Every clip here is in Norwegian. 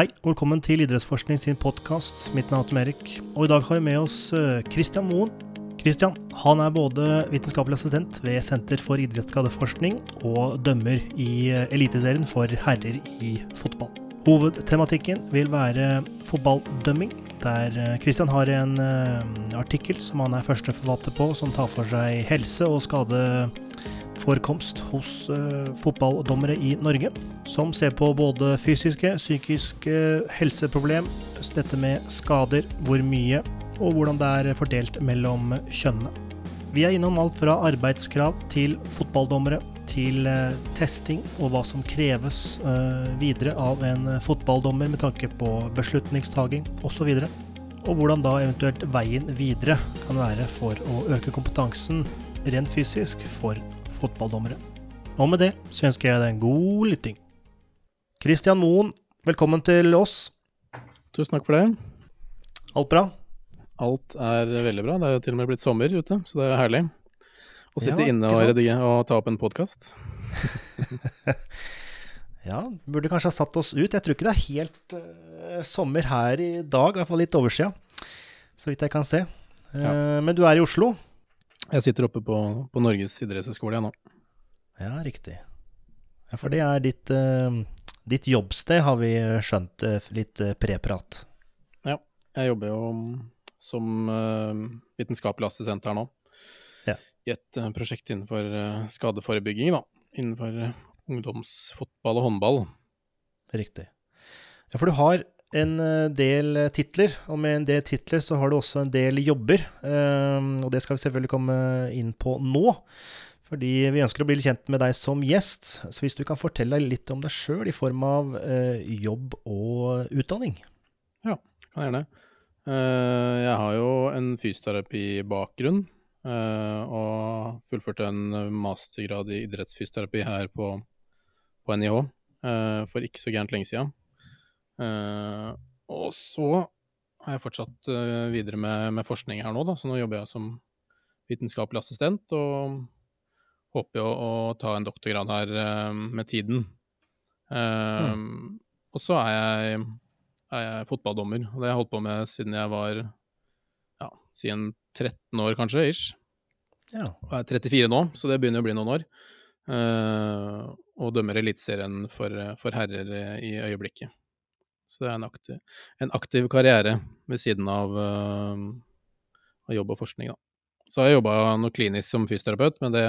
Hei, og velkommen til Idrettsforskning sin podkast. Mitt navn er Tom Erik, og i dag har vi med oss eh, Christian Moen. Christian han er både vitenskapelig assistent ved Senter for idrettsskadeforskning og dømmer i eh, Eliteserien for herrer i fotball. Hovedtematikken vil være fotballdømming, der eh, Christian har en artikkel som han er første forfatter på, som tar for seg helse og skade forekomst hos uh, fotballdommere i Norge, som ser på både fysiske, psykiske helseproblem, dette med skader, hvor mye, og hvordan det er fordelt mellom kjønnene. Vi er innom alt fra arbeidskrav til fotballdommere, til uh, testing og hva som kreves uh, videre av en fotballdommer med tanke på beslutningstaking osv. Og, og hvordan da eventuelt veien videre kan være for å øke kompetansen rent fysisk for fotballdommere. Og med det så ønsker jeg deg en god lytting. Christian Moen, velkommen til oss. Tusen takk for det. Alt bra? Alt er veldig bra. Det er jo til og med blitt sommer ute, så det er herlig. Å sitte ja, inne og, redigere, og ta opp en podkast. ja, burde kanskje ha satt oss ut. Jeg tror ikke det er helt uh, sommer her i dag, i hvert fall litt oversida, så vidt jeg kan se. Uh, ja. Men du er i Oslo? Jeg sitter oppe på, på Norges idrettshøgskole nå. Ja, riktig. Ja, for det er ditt, uh, ditt jobbsted, har vi skjønt uh, litt uh, preprat. Ja, jeg jobber jo som vitenskapelig assistent her nå. Ja. I et prosjekt innenfor skadeforebygging, da. Innenfor ungdomsfotball og håndball. Riktig. Ja, for du har en eh, del eh, titler, og med en del titler så har du også en del jobber. Ehm, og det skal vi selvfølgelig komme inn på nå, fordi vi ønsker å bli kjent med deg som gjest. Så hvis du kan fortelle litt om deg sjøl i form av eh, jobb og utdanning? Ja, kan jeg gjerne. Jeg har jo en fysioterapibakgrunn. Og fullførte en mastergrad i idrettsfysioterapi her på, på NIH for ikke så gærent lenge siden. Uh, og så har jeg fortsatt uh, videre med, med, forskning her nå, da. Så nå jobber jeg som vitenskapelig assistent og håper jo å ta en doktorgrad her uh, med tiden. Mm. Og så er jeg, er jeg, fotballdommer, og det har jeg holdt på med siden jeg var ja, siden 13 år kanskje, ish. Ja. Og jeg er 34 nå, så det begynner å bli noen år. og dømmer Eliteserien for, for herrer i øyeblikket. Så det er en aktiv, en aktiv karriere ved siden av, uh, av, jobb og forskning, da. Så har jeg jobba noe klinisk som fysioterapeut, men det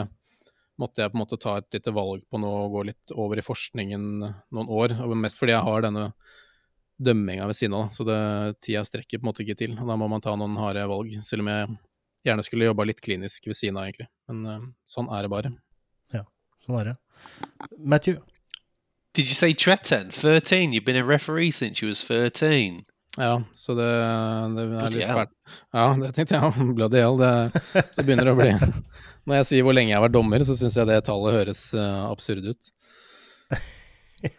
måtte jeg på en måte ta et lite valg på nå og gå litt over i forskningen noen år. Og mest fordi jeg har denne dømminga ved siden av, så det, tida strekker på en måte ikke til. og Da må man ta noen harde valg, selv om jeg gjerne skulle jobba litt klinisk ved siden av, egentlig. Men uh, sånn er det bare. Ja, sånn er det. Matthew, Did you say Tretten? 13? You've been a referee since you was 13. Ja, så det, det er litt fælt. Ja, det tenkte jeg. Bloody hell. Det, det, begynner å bli Når jeg sier hvor lenge jeg har vært dommer, så syns jeg det tallet høres uh, absurd ut.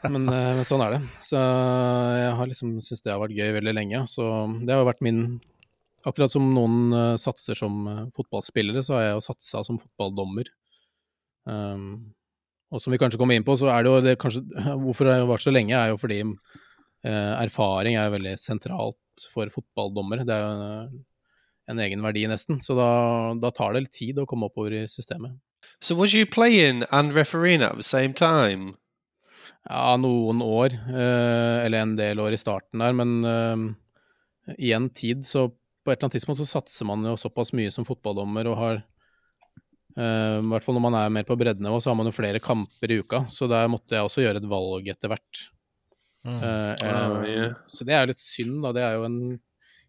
Men, uh, men, sånn er det. Så jeg har liksom syntes det har vært gøy veldig lenge. Så det har jo vært min Akkurat som noen uh, satser som fotballspillere, så har jeg jo satsa som fotballdommer. Um, og som vi kanskje kommer inn på, så er det jo det kanskje Hvorfor det har vart så lenge, er jo fordi eh, erfaring er veldig sentralt for fotballdommere. Det er jo en, en egen verdi, nesten. Så da, da, tar det litt tid å komme oppover i systemet. Så So was you playing and refereeing at the same time? Ja, noen år. Eh, eller en del år i starten der, men eh, i en tid så på et eller annet tidspunkt så satser man jo såpass mye som fotballdommer og har Uh, I hvert fall når man er mer på breddenivå, så har man jo flere kamper i uka. Så der måtte jeg også gjøre et valg etter hvert. Mm. Uh, uh, yeah. Så det er litt synd, da. Det er jo en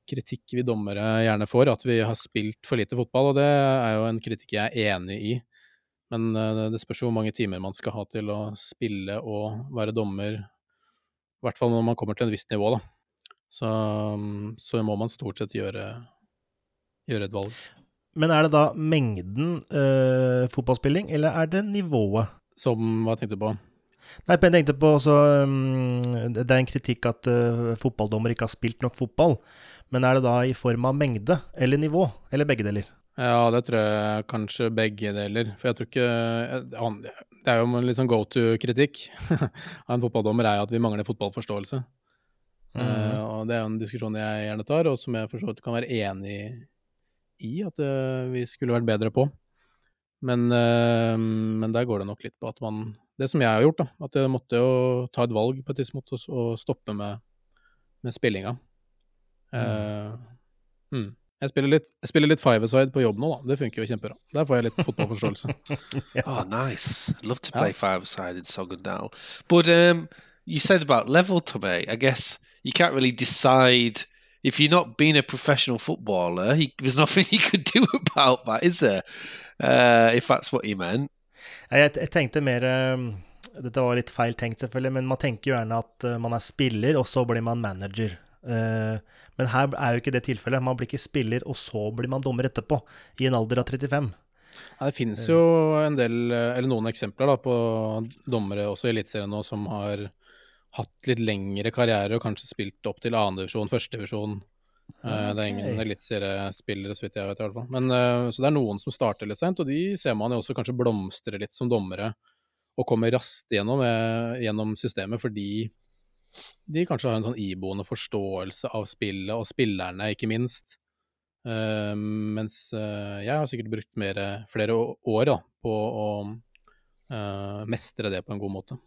kritikk vi dommere gjerne får, at vi har spilt for lite fotball. Og det er jo en kritikk jeg er enig i. Men det spørs jo hvor mange timer man skal ha til å spille og være dommer. I hvert fall når man kommer til et visst nivå, da. Så, så må man stort sett gjøre, gjøre et valg. Men er det da mengden uh, fotballspilling, eller er det nivået? Som Hva tenkte du på? Nei, jeg tenkte på også, um, Det er en kritikk at uh, fotballdommer ikke har spilt nok fotball. Men er det da i form av mengde eller nivå, eller begge deler? Ja, det tror jeg kanskje begge deler. For jeg tror ikke Det er jo en sånn go to-kritikk av en fotballdommer er jo at vi mangler fotballforståelse. Eh, og det er jo en diskusjon jeg gjerne tar, og som jeg for så vidt kan være enig i at eh, vi skulle vært bedre på. Men, eh, men der går det nok litt på at man Det som jeg har gjort, da. At jeg måtte jo ta et valg på et tidspunkt og, og stoppe med, med spillinga. Eh, mm. Jeg spiller litt, jeg spiller litt five-a-side på jobb nå, da. Det funker jo kjempebra. Der får jeg litt fotballforståelse. Oh, nice. Love to play five-a-side Sogndal. But um, you said about level to me. I guess you can't really decide if you're not being a professional footballer. he, there's nothing you could do about that, is there? Uh, if that's what you meant. Jeg, jeg tenkte mer um, Dette var litt feil tenkt, selvfølgelig, men man tenker jo gjerne at uh, man er spiller, og så blir man manager. Uh, Men her er jo ikke det tilfellet. Man blir ikke spiller, og så blir man dommer etterpå, i en alder av 35. Ja, det finnes jo en del, eh, eller noen eksempler da, på dommere også i Eliteserien nå som har hatt litt lengre karriere og kanskje spilt opp til annendivisjon, førstedivisjon. Okay. Det er ingen eliteseriespillere, så vidt jeg vet i hvert fall. Men, eh, så det er noen som starter litt sent, og de ser man jo også kanskje blomstre litt som dommere og kommer raskt gjennom, eh, gjennom systemet fordi de kanskje har en sånn iboende forståelse av spillet, og spillerne, ikke minst. Uh, mens uh, jeg har sikkert brukt mer, flere år da, på å uh, mestre det på en god måte.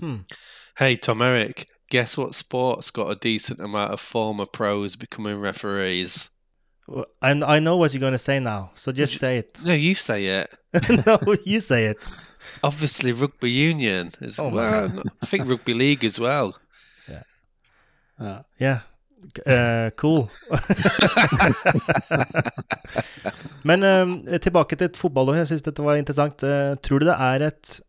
Hmm. Hey, Tom Eric, guess what sport's got a decent amount of former pros becoming referees? Well, I, I know what you're going to say now, so just say it. No, you say it. no, you say it. Obviously, rugby union as Oh well. I think rugby league as well. Yeah. Eh, cool. Men eh, tilbake til fotball. Jeg syns dette var interessant. Eh, tror du det er et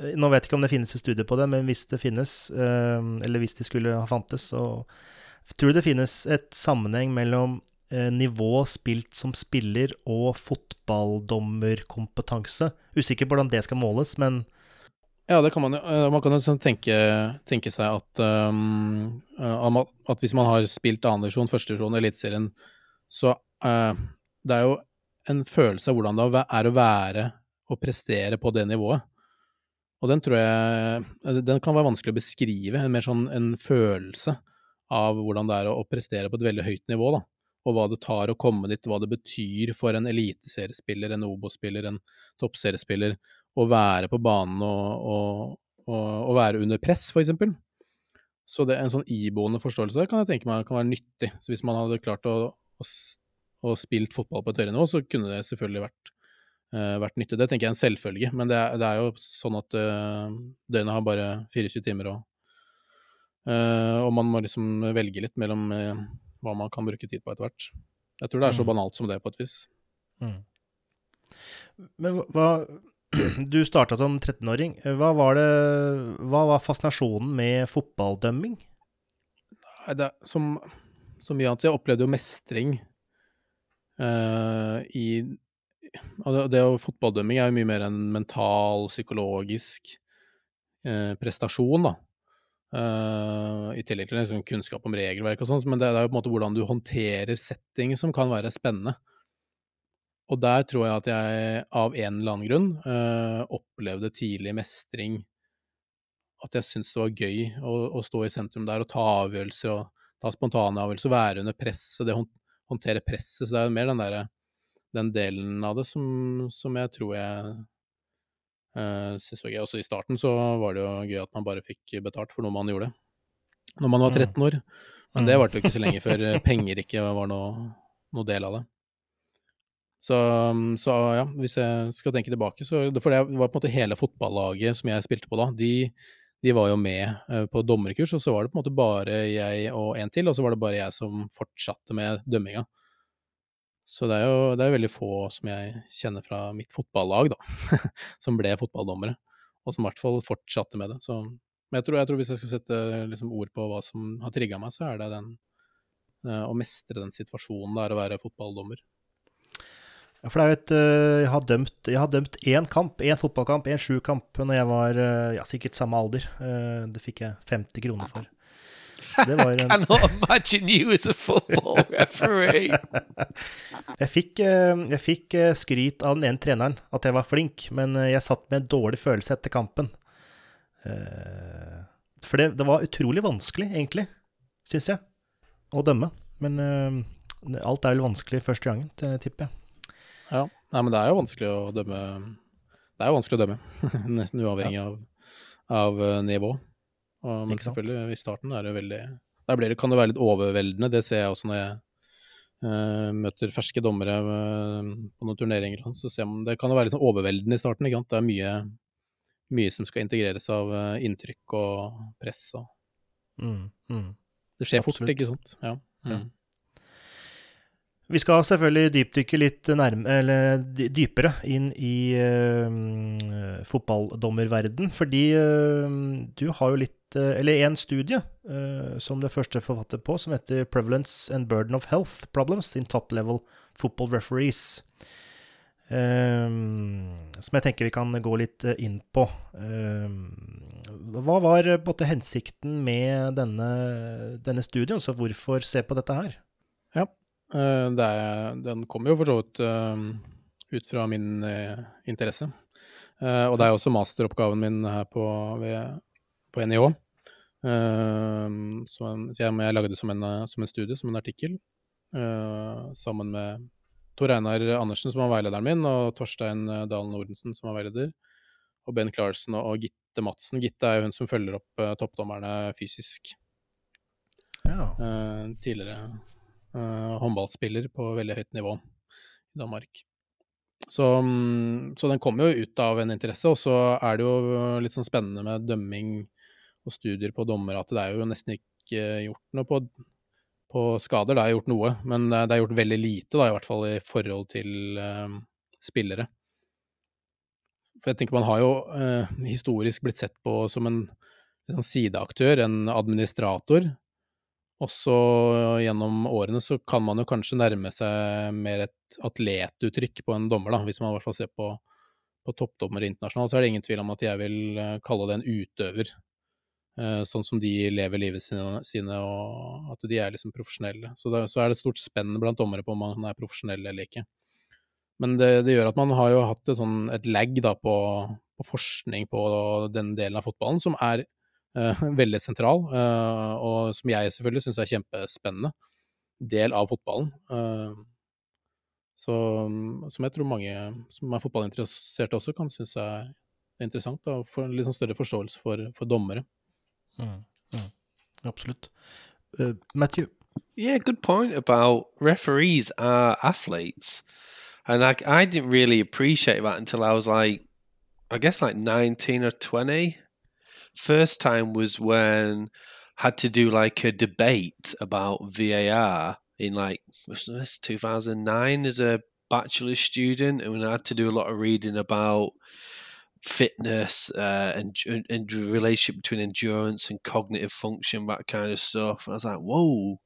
Nå vet jeg ikke om det finnes et studie på det, men hvis det finnes, eh, eller hvis det skulle ha fantes, så tror du det finnes et sammenheng mellom eh, nivå spilt som spiller og fotballdommerkompetanse? Usikker på hvordan det skal måles, men Ja, det kan man jo. eh, Man kan jo sånn tenke, tenke seg at, um, eh, at hvis man har spilt annendivisjon, førstedivisjon, Eliteserien, så uh, det er jo en følelse av hvordan det er å være og prestere på det nivået. Og den tror jeg Den kan være vanskelig å beskrive, en mer sånn en følelse av hvordan det er å, prestere på et veldig høyt nivå, da. Og hva det tar å komme dit, hva det betyr for en eliteseriespiller, en Obo-spiller, en toppseriespiller å være på banen og, og, og, og være under press, for eksempel. Så det, en sånn iboende forståelse kan jeg tenke meg kan være nyttig. Så hvis man hadde klart å, å, å spilt fotball på et høyere nivå, så kunne det selvfølgelig vært, vært nyttig. Det tenker jeg er en selvfølge, men det er, det er jo sånn at eh, døgnet har bare 24 timer, og, eh, og man må liksom velge litt mellom eh, hva man kan bruke tid på etter hvert. Jeg tror det er så Mm. banalt som det, på et vis. Men hva Du starta som 13-åring. Hva var det Hva var fascinasjonen med fotballdømming? Nei, det er som, som mye annet. Jeg opplevde jo mestring uh, i Det å fotballdømming er jo mye mer en mental, psykologisk eh, prestasjon, da. Eh, I tillegg til liksom kunnskap om regelverk og sånn, men det er jo på en måte hvordan du håndterer setting som kan være spennende. Og der tror jeg at jeg av en eller annen grunn eh, opplevde tidlig mestring at jeg syntes det var gøy å, å stå i sentrum der og ta avgjørelser og ta spontane avgjørelser, være under presset, det håndtere presset. Så det er mer den derre den delen av det som, som jeg tror jeg uh, syntes var gøy. Også i starten så var det jo gøy at man bare fikk betalt for noe man gjorde når man var Mm. 13 år. Men det Mm. varte jo ikke så lenge før eh, penger ikke var noe, noe del av det. Så, så ja, hvis jeg skal tenke tilbake, så For det var på en måte hele fotballaget som jeg spilte på da, de, de var jo med eh, på dommerkurs, og så var det på en måte bare jeg og en til, og så var det bare jeg som fortsatte med dømminga. Så det er jo det er veldig få som jeg kjenner fra mitt fotballag, da, som ble fotballdommere, og som i hvert fall fortsatte med det. Så, men jeg tror, jeg tror hvis jeg skal sette liksom, ord på hva som har trigga meg, så er det den eh, å mestre den situasjonen det er å være fotballdommer. Ja, For det er jo et øh, Jeg har dømt, jeg har dømt én kamp, én fotballkamp, én sjukamp når jeg var øh, ja, sikkert samme alder. Eh, Det fikk jeg 50 kroner for. Det var en Cannot imagine you as a football referee. Jeg fikk, eh, jeg fikk eh, skryt av den ene treneren at jeg var flink, men eh, jeg satt med en dårlig følelse etter kampen. Eh, For det, det var utrolig vanskelig, egentlig. syns jeg, å dømme. Men uh, alt er vel vanskelig første gangen, tipper jeg. Ja, Nei, men det er jo vanskelig å dømme Det er jo vanskelig å dømme, nesten uavhengig ja. av, av nivå. Og, men selvfølgelig, i starten er det veldig Der det, kan det være litt overveldende, det ser jeg også når jeg uh, møter ferske dommere på noen turneringer. Så ser man, det kan jo være litt sånn overveldende i starten. Det er mye, mye som skal integreres av inntrykk og press. Og... Mm, mm. Det skjer Absolutt. fort, ikke sant. Ja. Mm. Vi skal selvfølgelig dypdykke litt nærme, dypere inn i uh, fotballdommerverden. Fordi uh, du har jo litt uh, Eller en studie som det første forfatter på, som heter 'Prevalence and Burden of Health Problems in Top Level Football Referees'. som jeg tenker vi kan gå litt inn på. hva var både hensikten med denne, denne studien? så hvorfor se på dette her? Eh, er, den kommer jo for så vidt uh, ut fra min uh, interesse. Og det er også masteroppgaven min her på, ved, på NIH. Som, jeg, jeg, lagde som en, som en studie, som en artikkel, sammen med Tor Einar Andersen, som var veilederen min, og Torstein Dalen Nordensen, som var veileder, og Ben Clarsen og, Gitte Madsen. Gitte er jo hun som følger opp toppdommerne fysisk. Ja. tidligere håndballspiller på veldig høyt nivå i Danmark. Så, mm, så, den kommer jo ut av en interesse, og så er det jo litt sånn spennende med dømming og studier på dommere at det er jo nesten ikke gjort noe på, på skader. Det er gjort noe, men det er gjort veldig lite, da, i hvert fall i forhold til uh, spillere. For jeg tenker man har jo uh, historisk blitt sett på som en, en sånn sideaktør, en administrator, og så gjennom årene så kan man jo kanskje nærme seg mer et atletuttrykk på en dommer, da, hvis man i hvert fall ser på, på toppdommere internasjonalt. Så er det ingen tvil om at jeg vil eh, kalle det en utøver. Eh, sånn som de lever livet sine, og at de er liksom profesjonelle. Så, det, så er det stort spenn blant dommere på om man er profesjonell eller ikke. Men det, det, gjør at man har jo hatt et, sånn, et lag da, på, på forskning på den delen av fotballen som er veldig sentral, uh, og som jeg selvfølgelig syns er kjempespennende del av fotballen. Uh, så, som jeg tror mange som er fotballinteresserte også kan synes er interessant, og få en litt sånn større forståelse for, for dommere. Mm, mm, absolutt. Matthew? Yeah, good point about referees are athletes. And I, I didn't really appreciate that until I was like, I guess like 19 or 20. First time was when I had to do like a debate about VAR in like this 2009 as a bachelor student, and I had to do a lot of reading about fitness uh, and and relationship between endurance and cognitive function, that kind of stuff. And I was like, whoa,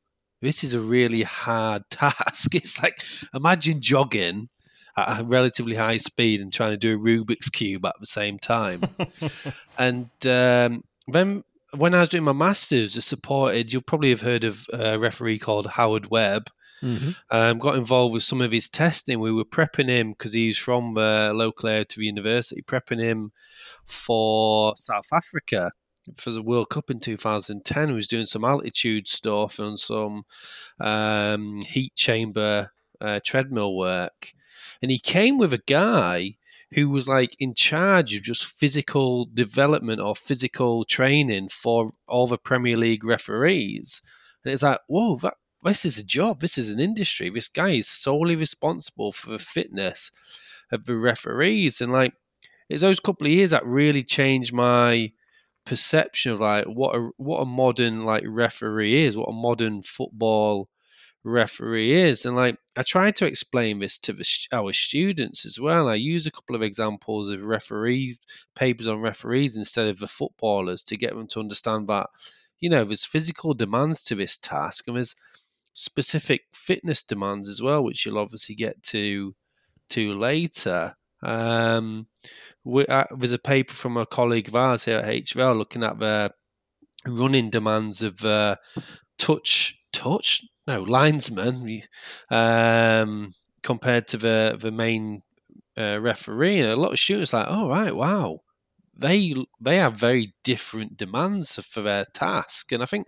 this is a really hard task. It's like imagine jogging at a relatively high speed and trying to do a Rubik's cube at the same time. and um, then when I was doing my masters, I supported. You'll probably have heard of a referee called Howard Webb. Mm-hmm. Um, got involved with some of his testing. We were prepping him because he's from the local area to the university, prepping him for South Africa for the World Cup in 2010. He was doing some altitude stuff and some um, heat chamber uh, treadmill work and he came with a guy who was like in charge of just physical development or physical training for all the Premier League referees. And it's like, whoa, that, this is a job. This is an industry. This guy is solely responsible for the fitness of the referees. And like, it's those couple of years that really changed my perception of like what a what a modern like referee is, what a modern football referee is. And like I try to explain this to the, our students as well. I use a couple of examples of referee papers on referees instead of the footballers to get them to understand that you know there's physical demands to this task and there's specific fitness demands as well, which you'll obviously get to to later. Um, we, uh, there's a paper from a colleague of ours here at HVL looking at the running demands of uh, touch touch no linesman um, compared to the the main uh, referee. And a lot of students like, oh right, wow, they they have very different demands for their task. And I think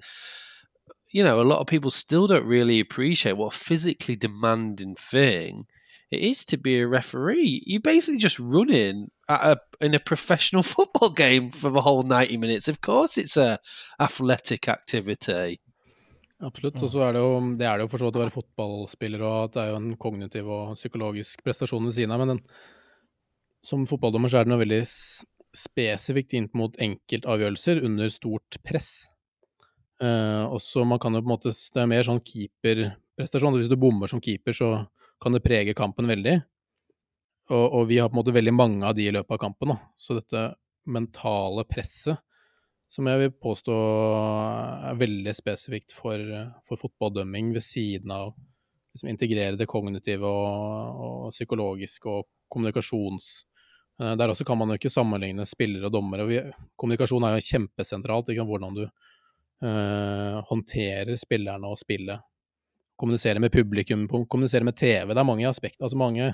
you know, a lot of people still don't really appreciate what a physically demanding thing it is to be a referee. You're basically just running at a, in a professional football game for the whole 90 minutes. Of course, it's a athletic activity. Absolutt. Og så er det jo det er det jo for så vidt å være fotballspiller, og at det er jo en kognitiv og psykologisk prestasjon ved siden av, men den, som fotballdommer så er det noe veldig spesifikt inn mot enkeltavgjørelser under stort press. Uh, og så man kan jo på en måte Det er mer sånn keeperprestasjon. Hvis du bommer som keeper, så kan det prege kampen veldig. Og, og, vi har på en måte veldig mange av de i løpet av kampen. Da. Så dette mentale presset, som jeg vil påstå er veldig spesifikt for, for fotballdømming, ved siden av liksom, integrere det kognitive og, og psykologiske og kommunikasjons... Eh, der også kan man jo ikke sammenligne spillere og dommere. Kommunikasjon er jo kjempesentralt. Ikke? Hvordan du uh, håndterer spillerne og spillet kommunisere med publikum, kommunisere med TV. Det er mange aspekter. Altså mange,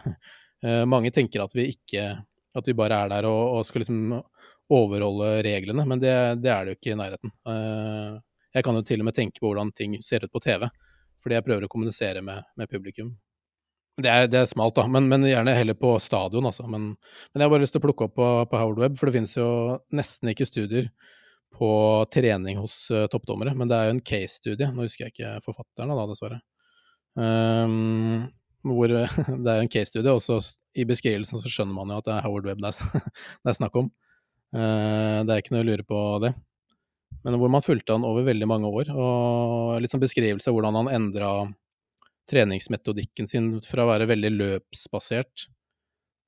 uh, mange tenker at vi ikke At vi bare er der og, og skal liksom overholde reglene, men det, det, er det jo ikke i nærheten. Uh, jeg kan jo til og med tenke på hvordan ting ser ut på TV, fordi jeg prøver å kommunisere med, med publikum. Det er, det er, smalt, da, men, men, gjerne heller på stadion, altså. Men, men, jeg har bare lyst til å plukke opp på, på Howard Webb, for det finnes jo nesten ikke studier på trening hos uh, toppdommere, men det er jo en case-studie. Nå husker jeg ikke forfatteren da, dessverre. Um, hvor det er en case-studie, og i beskrivelsen så skjønner man jo at det er Howard Webb det er, det er snakk om. Uh, det er ikke noe å lure på det. Men hvor man fulgte han over veldig mange år, og litt sånn beskrivelse av hvordan han endra treningsmetodikken sin fra å være veldig løpsbasert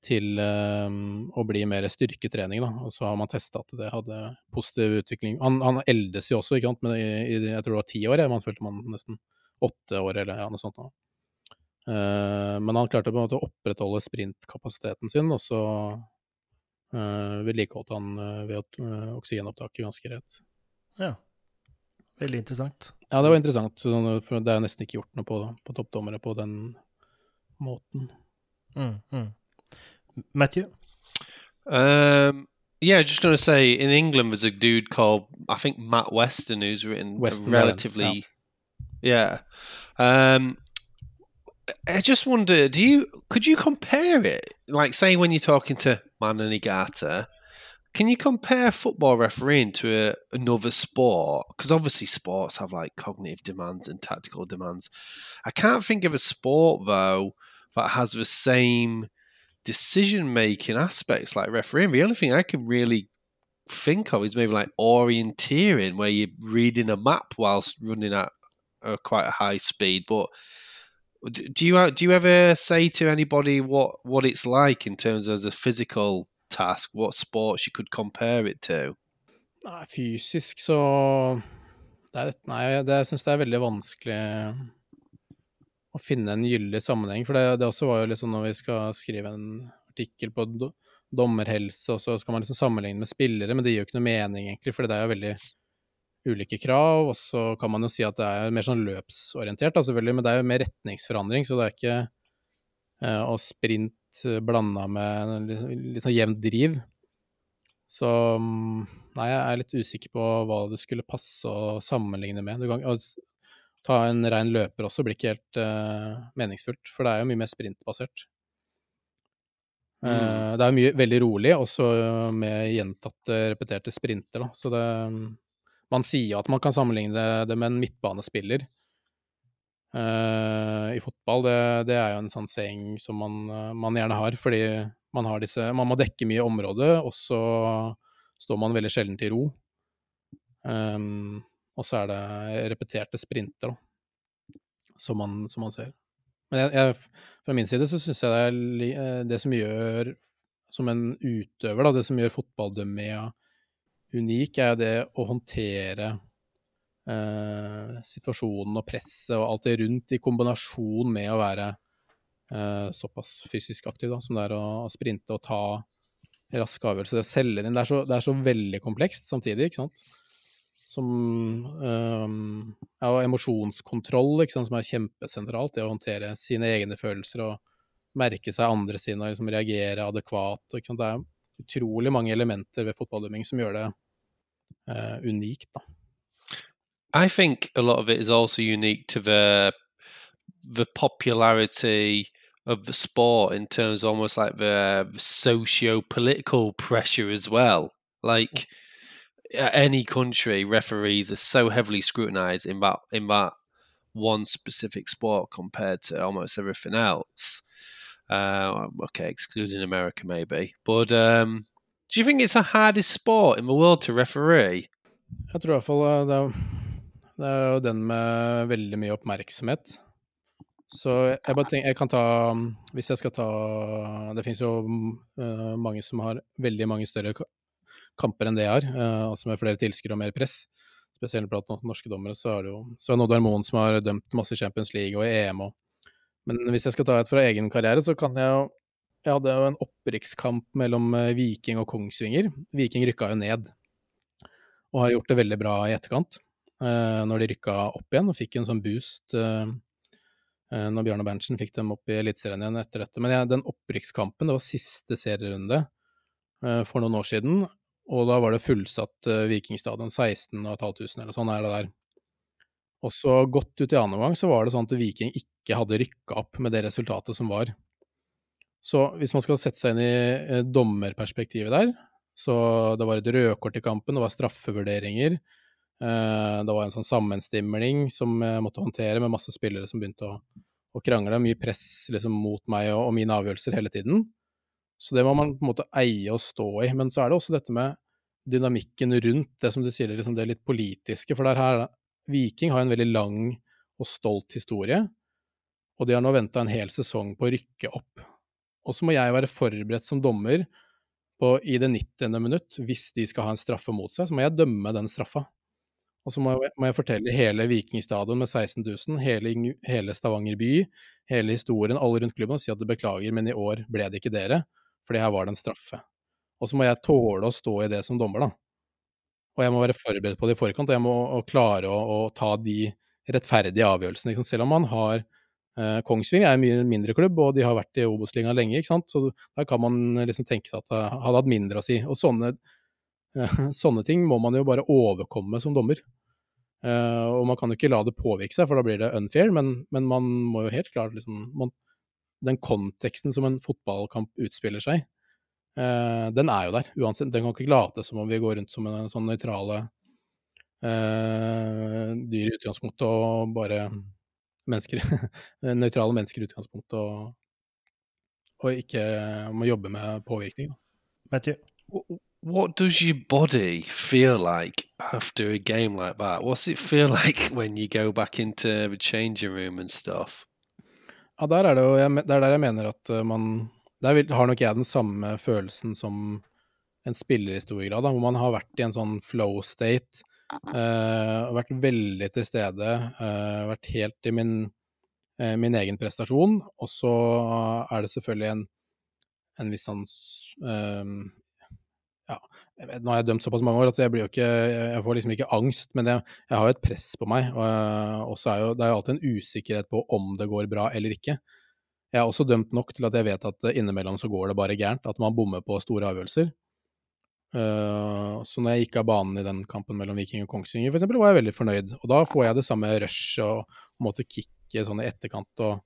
til um, å bli mer styrketrening. Da. Og så har man testa at det hadde positiv utvikling. Han, han eldes jo også, ikke sant, men i, jeg tror det var ti år, man følte man nesten åtte år, eller ja, noe sånt. Nå. Uh, men han klarte på en måte å opprettholde sprintkapasiteten sin, og så vedlikeholdt han uh, ved uh, oksygenopptaket ganske greit. Ja. Veldig interessant. Ja, det var interessant. For det er nesten ikke gjort noe på, på toppdommere på den måten. Mm, mm. Matthew? Um, yeah, just going to say in England there's a dude called I think Matt Weston who's written Weston relatively Yeah. Um, I just wonder, do you could you compare it? Like, say when you're talking to Manu Nigata, can you compare football refereeing to a, another sport? Because obviously sports have like cognitive demands and tactical demands. I can't think of a sport though that has the same decision making aspects like refereeing. The only thing I can really think of is maybe like orienteering, where you're reading a map whilst running at are quite a high speed. But do you do you ever say to anybody what what it's like in terms of as a physical task? What sports you could compare it to? Nei, fysisk så det er, Nei, det syns jeg er veldig vanskelig å finne en gyldig sammenheng. For det, det også var jo sånn når vi skal skrive en artikkel på dommerhelse, og så skal man liksom sammenligne med spillere, men det gir jo ikke noe mening, egentlig, for det er jo veldig ulike krav, og så kan man jo si at det er mer sånn løpsorientert, da, selvfølgelig, men det er jo mer retningsforandring, så det er ikke eh, å sprint eh, blanda med litt sånn jevnt driv. Så mm, nei, jeg er litt usikker på hva det skulle passe å sammenligne med. Du kan ta en rein løper også, blir ikke helt uh, meningsfullt, for det er jo mye mer sprintbasert. Mm. Uh, det er jo mye veldig rolig, også med gjentatte, repeterte sprinter, da, så det man sier at man kan sammenligne det med en midtbanespiller uh, i fotball. Det, det, er jo en sånn saying som man, man, gjerne har, fordi man har disse Man må dekke mye område, og så står man veldig sjelden til ro. Um, og så er det repeterte sprinter, da, som man, som man ser. Men jeg, jeg, fra min side så syns jeg det er eh, det som gjør, som en utøver, da, det som gjør fotballdømmia unik, er jo det å håndtere eh, situasjonen og presset og alt det rundt, i kombinasjon med å være eh, såpass fysisk aktiv da, som det er å, å sprinte og ta raske avgjørelser. Det, selge inn, det, er så, det er så veldig komplekst samtidig, ikke sant. Som um, ja, emosjonskontroll, ikke sant, som er kjempesentralt. Det å håndtere sine egne følelser og merke seg andre sine og liksom reagere adekvat. Ikke sant? Det er utrolig mange elementer ved fotballdømming som gjør det uh, unikt, da. I think a lot of it is also unique to the the popularity of the sport in terms of almost like the socio political pressure as well. Like any country, referees are so heavily scrutinized in that in that one specific sport compared to almost everything else. Uh, okay, excluding America maybe, but um, do you think it's the hardest sport in the world to referee? Jeg tror i hvert fall eh, det er, det er jo den med veldig mye oppmerksomhet. Så jeg bare tenker, jeg kan ta Hvis jeg skal ta Det finnes jo uh, mange som har veldig mange større kamper enn det jeg har, uh, altså med flere tilskuere og mer press. Spesielt blant norske dommere, så er det jo Svein Oddvar Moen som har dømt masse Champions League og EM og Men hvis jeg skal ta et fra egen karriere, så kan jeg jo Jeg hadde jo en opprykkskamp mellom uh, Viking og Kongsvinger. Viking rykka jo ned, og har gjort det veldig bra i etterkant. når de rykka opp igjen og fikk en sånn boost Eh, når Bjarne Berntsen fikk dem opp i Eliteserien igjen etter dette. Men ja, den opprykkskampen, det var siste serierunde for noen år siden, og da var det fullsatt Vikingstadion, 16 500 eller sånn er det der. Og så godt ut i annen omgang så var det sånn at Viking ikke hadde rykka opp med det resultatet som var. Så hvis man skal sette seg inn i dommerperspektivet der, så det var et rødkort i kampen, det var straffevurderinger, Eh, det var en sånn sammenstimling som jeg måtte håndtere, med masse spillere som begynte å, å krangle. Mye press liksom, mot meg og, og, mine avgjørelser hele tiden. Så det må man på en måte eie og stå i. Men så er det også dette med dynamikken rundt det som du sier, liksom det litt politiske. For der her, Viking har en veldig lang og stolt historie, og de har nå venta en hel sesong på å rykke opp. Og så må jeg være forberedt som dommer på i det 90. minutt, hvis de skal ha en straffe mot seg, så må jeg dømme den straffa. Og så må, må, jeg fortelle hele Vikingstadion med 16 000, hele, hele, Stavanger by, hele historien, alle rundt klubben, og si at det beklager, men i år ble det ikke dere, for det her var det en straffe. Og så må jeg tåle å stå i det som dommer, da. Og jeg må være forberedt på det i forkant, og jeg må klare å, å ta de rettferdige avgjørelsene. Liksom. Selv om man har eh, Kongsvinger er en mye mindre klubb, og de har vært i Obos-ligaen lenge, ikke sant? så da kan man liksom tenke seg at det hadde hatt mindre å si. Og sånne sånne ting må man jo bare overkomme som dommer. Uh, og man kan jo ikke la det påvirke seg, for da blir det unfair, men, men man må jo helt klart liksom man, Den konteksten som en fotballkamp utspiller seg, uh, den er jo der uansett. Den kan ikke late som om vi går rundt som en sånn nøytrale uh, dyr i utgangspunktet og bare mennesker Nøytrale mennesker i utgangspunktet og, og ikke må jobbe med påvirkning. Matthew? what does your body feel like after a game like that? What's it feel like when you go back into the changing room and stuff? Ja, der er det jo Det er der jeg mener at eh, man Der har nok jeg den samme følelsen som en spiller i stor grad, da, hvor man har vært i en sånn flow state, uh, vært veldig til stede, uh, vært helt i min, uh, min egen prestasjon, og så er det selvfølgelig en, en viss sånn ja, vet, Nå har jeg dømt såpass mange år at jeg, ikke, jeg får liksom ikke angst, men jeg, jeg har jo et press på meg. Og så er jo, det er jo alltid en usikkerhet på om det går bra eller ikke. Jeg er også dømt nok til at jeg vet at innimellom så går det bare gærent, at man bommer på store avgjørelser. Uh, så når jeg gikk av banen i den kampen mellom Viking og Kongsvinger, eksempel, var jeg veldig fornøyd. Og da får jeg det samme rush og måte kicket sånn i etterkant og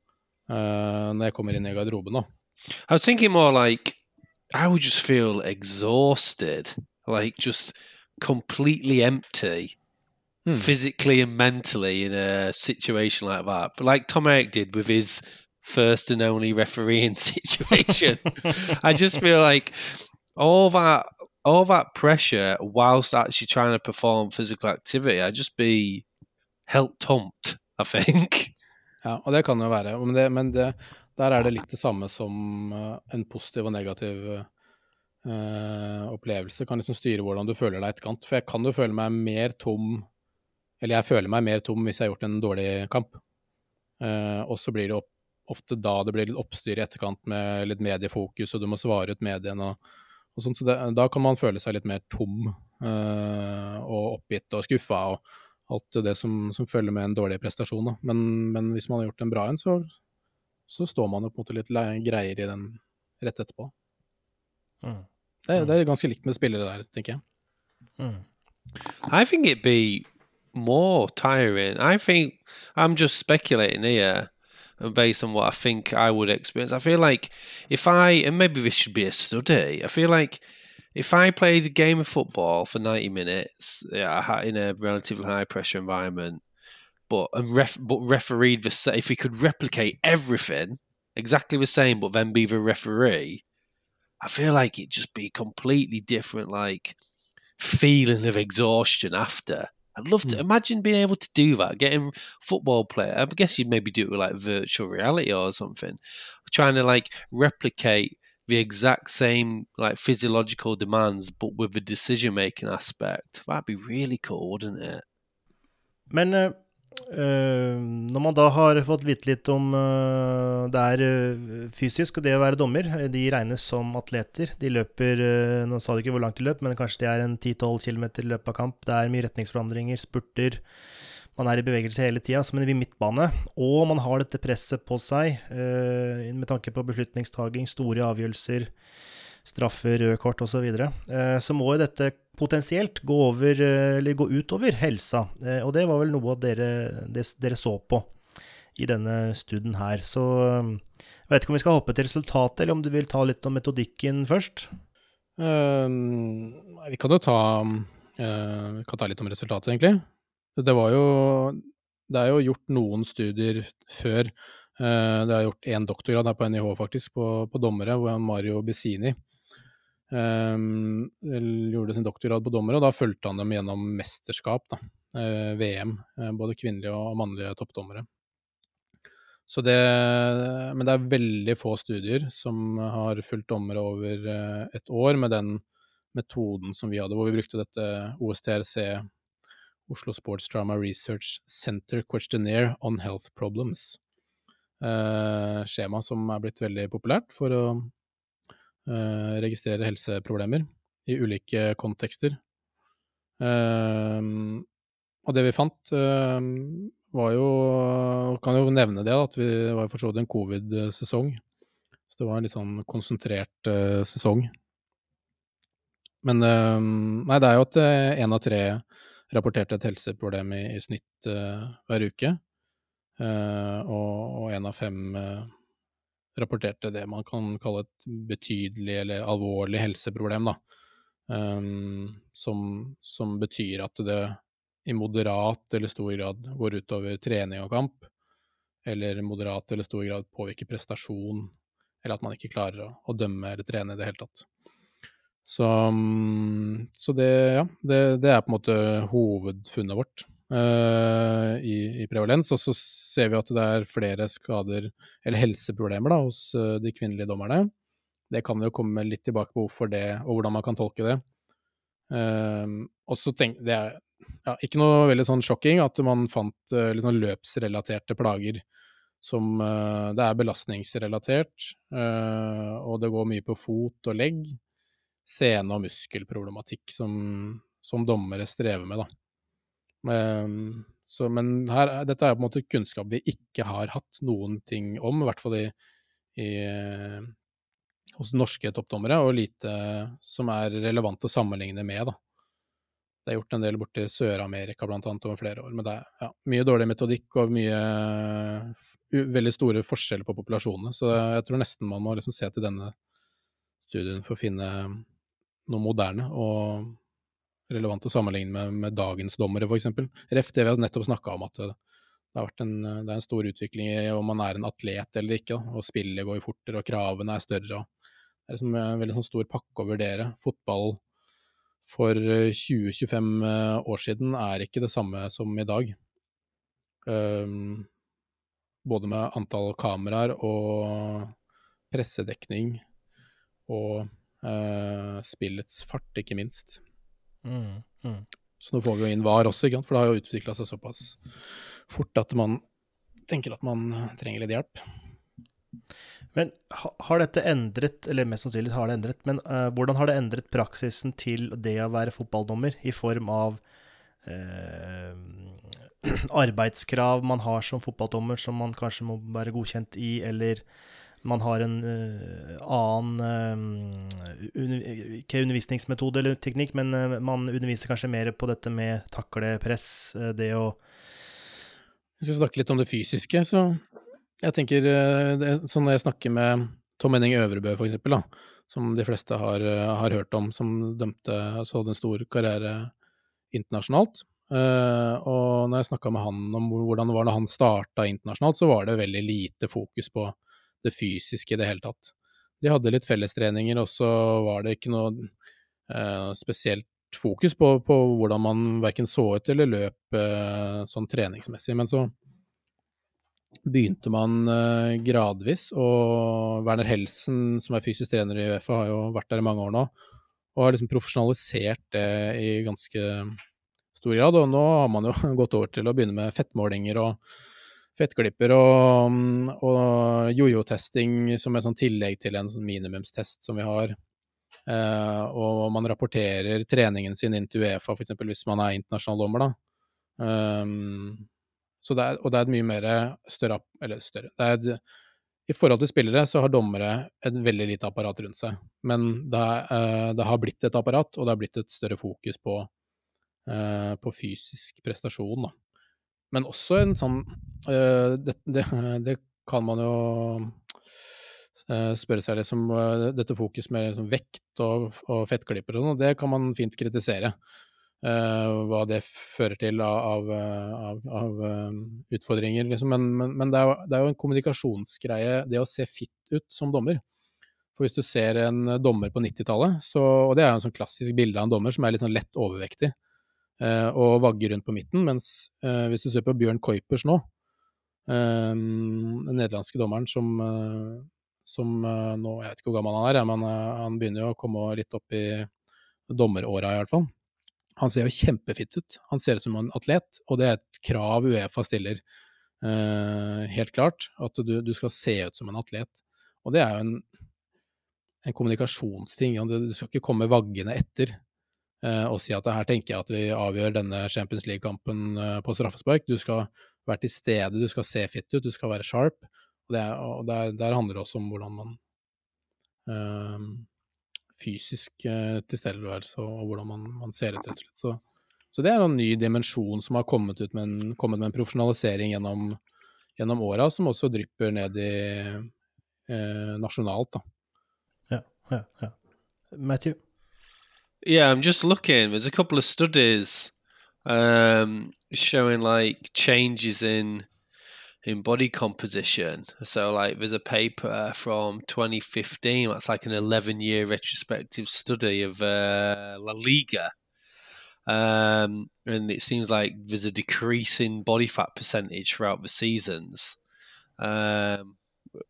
uh, når jeg kommer inn i garderoben, da. I was thinking more like I would just feel exhausted, like just completely empty, hmm. physically and mentally in a situation like that. But like Tom Eric did with his first and only refereeing situation, I just feel like all that all that pressure whilst actually trying to perform physical activity, I'd just be helt tomt, I think. Ja, og det kan jo være. Men, det, men det, Der er det litt det samme som uh, en positiv og negativ uh, opplevelse. Kan liksom styre hvordan du føler deg etterkant. For jeg kan jo føle meg mer tom Eller jeg føler meg mer tom hvis jeg har gjort en dårlig kamp. Uh, og så blir det opp, ofte da det blir litt oppstyr i etterkant med litt mediefokus, og du må svare ut mediene og, og sånn. Så det, da kan man føle seg litt mer tom og oppgitt og skuffa og alt det som, som følger med en dårlig prestasjon. Men, men, hvis man har gjort en bra en, så så står man jo på en måte litt greier i den rett etterpå. Mm. Det, det, er ganske likt med spillere der, tenker jeg. Mm. I think it'd be more tiring. I think I'm just speculating here based on what I think I would experience. I feel like if I, and maybe this should be a study, I feel like if I played a game of football for 90 minutes yeah, in a relatively high pressure environment, but and ref, but refereed the if we could replicate everything exactly the same, but then be the referee, I feel like it'd just be completely different, like feeling of exhaustion after. I'd love to mm. imagine being able to do that, getting football player. I guess you'd maybe do it with like virtual reality or something, trying to like replicate the exact same like physiological demands, but with the decision making aspect. That'd be really cool, wouldn't it? Men Uh, når man da har fått vite litt om uh, det er uh, fysisk og det å være dommer, de regnes som atleter. De løper Nå sa du ikke hvor langt de løp, men kanskje det er en 10-12 km i løpet av kamp. Det er mye retningsforandringer, spurter. Man er i bevegelse hele tida, som en midtbane. Og man har dette presset på seg med tanke på beslutningstaking, store avgjørelser, straffer, røde kort osv. Så, videre. så må jo dette potensielt gå, over, eh, eller gå utover helsa. Eh, og det var vel noe dere, det, dere så på i denne studien her. Så eh, jeg vet ikke om vi skal hoppe til resultatet, eller om du vil ta litt om metodikken først? Uh, vi kan jo ta, uh, kan ta litt om resultatet, egentlig. Det jo Det er jo gjort noen studier før. Det er gjort én doktorgrad her på NIH, faktisk, på, på dommere, hvor Mario Bissini Um, gjorde sin doktorgrad på dommere, og da fulgte han dem gjennom mesterskap, da, eh, VM. Eh, både kvinnelige og mannlige toppdommere. Så det, men det er veldig få studier som har fulgt dommere over uh, et år med den metoden som vi hadde, hvor vi brukte dette OSTRC, Oslo Sports Drama Research Center Questionnaire on Health Problems. skjema som er blitt veldig populært for å Eh, registrere helseproblemer i ulike kontekster. Eh, og det vi fant, eh, var jo Kan jo nevne det, at vi var for så vidt en covid-sesong. Så det var en litt sånn konsentrert sesong. Men nei, det er jo at én av tre rapporterte et helseproblem i, i snitt hver uke. og én av fem rapporterte det man kan kalle et betydelig eller alvorlig helseproblem, da. Um, som, som, betyr at det i moderat eller stor grad går utover trening og kamp, eller moderat eller stor grad påvirker prestasjon, eller at man ikke klarer å, å dømme eller trene i det hele tatt. Så, um, så det, ja, det, det, er på en måte hovedfunnet vårt. Uh, i, i, prevalens. Og så ser vi at det er flere skader, eller helseproblemer, da, hos uh, de kvinnelige dommerne. Det kan vi jo komme litt tilbake på hvorfor det, og hvordan man kan tolke det. Uh, og så tenk, Det er ja, ikke noe veldig sånn sjokking at man fant sånn løpsrelaterte plager som Det er belastningsrelatert, og det går mye på fot og legg. Sene- og muskelproblematikk som, som dommere strever med, da. Um, så, men her, dette er på en måte kunnskap vi ikke har hatt noen ting om, i hvert fall i, i, hos norske toppdommere, og lite som er relevant å sammenligne med. da. Det er gjort en del borti Sør-Amerika blant annet over flere år, men det er ja, mye dårlig metodikk og mye veldig store forskjeller på populasjonene. Så jeg tror nesten man må liksom se til denne studien for å finne noe moderne. og relevant å sammenligne med, med dagens dommere, f.eks. Ref det vi har nettopp snakka om, at det, det, en, det, er en stor utvikling i om man er en atlet eller ikke. Da, og spillet går fortere, og kravene er større. Og det er liksom en veldig sånn stor pakke å vurdere. Fotball for 20-25 eh, år siden er ikke det samme som i dag. Um, både med antall kameraer og pressedekning og uh, spillets fart, ikke minst. Mm, mm. Så nå får vi jo inn VAR også, for det har jo utvikla seg såpass fort at man tenker at man trenger litt hjelp. Men har dette endret, eller mest sannsynlig har det endret, men uh, hvordan har det endret praksisen til det å være fotballdommer, i form av uh, arbeidskrav man har som fotballdommer som man kanskje må være godkjent i, eller man har en uh, annen uh, un Ikke undervisningsmetode eller teknikk, men uh, man underviser kanskje mer på dette med takle press, det å Hvis vi snakker litt om det fysiske, så jeg tenker det, Sånn når jeg snakker med Tom Henning Øvrebø, for eksempel, da, som de fleste har, har hørt om, som dømte altså hadde en stor karriere internasjonalt. og når jeg snakka med han om hvordan det var når han starta internasjonalt, så var det veldig lite fokus på det fysiske i det hele tatt. De hadde litt fellestreninger, og så var det ikke noe eh, spesielt fokus på, på, hvordan man verken så ut eller løp eh, sånn treningsmessig. Men så begynte man eh, gradvis, og Werner Helsen, som er fysisk trener i Uefa, har jo vært der i mange år nå, og har liksom profesjonalisert det i ganske stor grad. Og nå har man jo gått over til å begynne med fettmålinger og fettklipper og, og jojo-testing som et sånn tillegg til en sånn minimumstest som vi har. Uh, og man rapporterer treningen sin inn til Uefa, f.eks. hvis man er internasjonal dommer. da. Um, så det er, og det er et mye mer større Eller større et, I forhold til spillere så har dommere et veldig lite apparat rundt seg. Men det, uh, det, har blitt et apparat, og det har blitt et større fokus på, uh, på fysisk prestasjon. Da. Men også en sånn uh, det, det, det, kan man jo uh, spørre seg liksom uh, Dette fokus med liksom, vekt og, og fettklipper og sånn, det kan man fint kritisere. hva det fører til av, av, av utfordringer, liksom. Men, men, men det, er det, er jo, en kommunikasjonsgreie, det å se fit ut som dommer. For hvis du ser en dommer på 90-tallet, og det er jo en sånn klassisk bilde av en dommer som er litt sånn lett overvektig, Eh, og vagger rundt på midten. Mens eh, hvis du ser på Bjørn Kuipers nå, eh, den nederlandske dommeren som, som nå Jeg vet ikke hvor gammel han er, men han begynner jo å komme litt opp i dommeråra, i hvert fall. Han ser jo kjempefitt ut. Han ser ut som en atlet, og det er et krav Uefa stiller. Uh, helt klart. At du, du, skal se ut som en atlet. Og det er jo en, en kommunikasjonsting. Du skal ikke komme vaggende etter eh, og si at her tenker jeg at vi avgjør denne Champions League-kampen eh, på straffespark. Du skal være til stede, du skal se fit ut, du skal være sharp. Og, det, og der, der, handler det også om hvordan man eh, Fysisk eh, tilstedeværelse og, hvordan man, man, ser ut, rett og slett. Så, så, det er en ny dimensjon som har kommet, med en, kommet med en profesjonalisering gjennom, gjennom åra, som også drypper ned i eh, nasjonalt, da. Ja, ja, ja. Matthew? Yeah, I'm just looking. There's a couple of studies um, showing like changes in in body composition. So, like, there's a paper from 2015. That's like an 11 year retrospective study of uh, La Liga. Um, and it seems like there's a decrease in body fat percentage throughout the seasons um,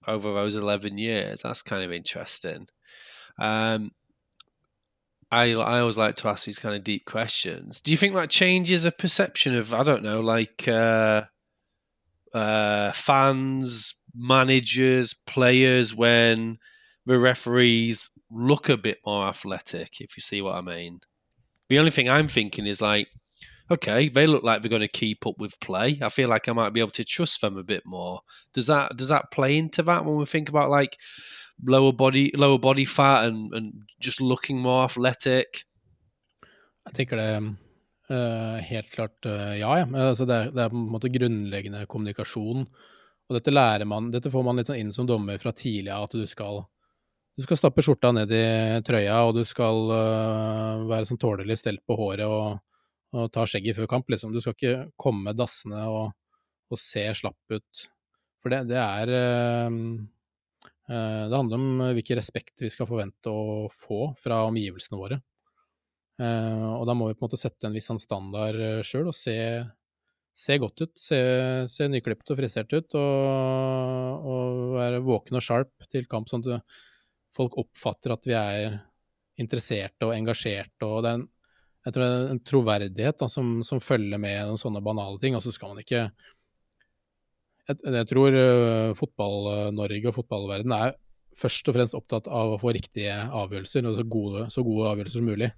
over those 11 years. That's kind of interesting. Um, I I always like to ask these kind of deep questions. Do you think that changes a perception of I don't know, like uh, uh, fans, managers, players when the referees look a bit more athletic? If you see what I mean. The only thing I'm thinking is like, okay, they look like they're going to keep up with play. I feel like I might be able to trust them a bit more. Does that does that play into that when we think about like lower body, lower body fat and, and just looking more athletic? Jeg tenker det uh, helt klart uh, ja, ja. Altså det, er, det, er, på en måte grunnleggende kommunikasjon. Og dette lærer man, dette får man litt sånn inn som dommer fra tidlig av, at du skal, du skal stappe skjorta ned i trøya, og du skal uh, være sånn tålelig stelt på håret og, og, ta skjegget før kamp, liksom. Du skal ikke komme dassende og, og se slapp ut. For det, det er det handler om eh, hvilken respekt vi skal forvente å få fra omgivelsene våre. Eh, og da må vi på en måte sette en viss sånn standard sjøl og se, se, godt ut. Se, se nyklipt og frisert ut, og, og, være våken og sharp til kamp, sånn at folk oppfatter at vi er interesserte og engasjerte. og det er en, jeg tror det er en troverdighet da, som, som, følger med noen sånne banale ting. Og så skal man ikke jeg, jeg tror uh, Fotball-Norge og fotballverden er først og fremst opptatt av å få riktige avgjørelser, og så gode, så gode avgjørelser som mulig.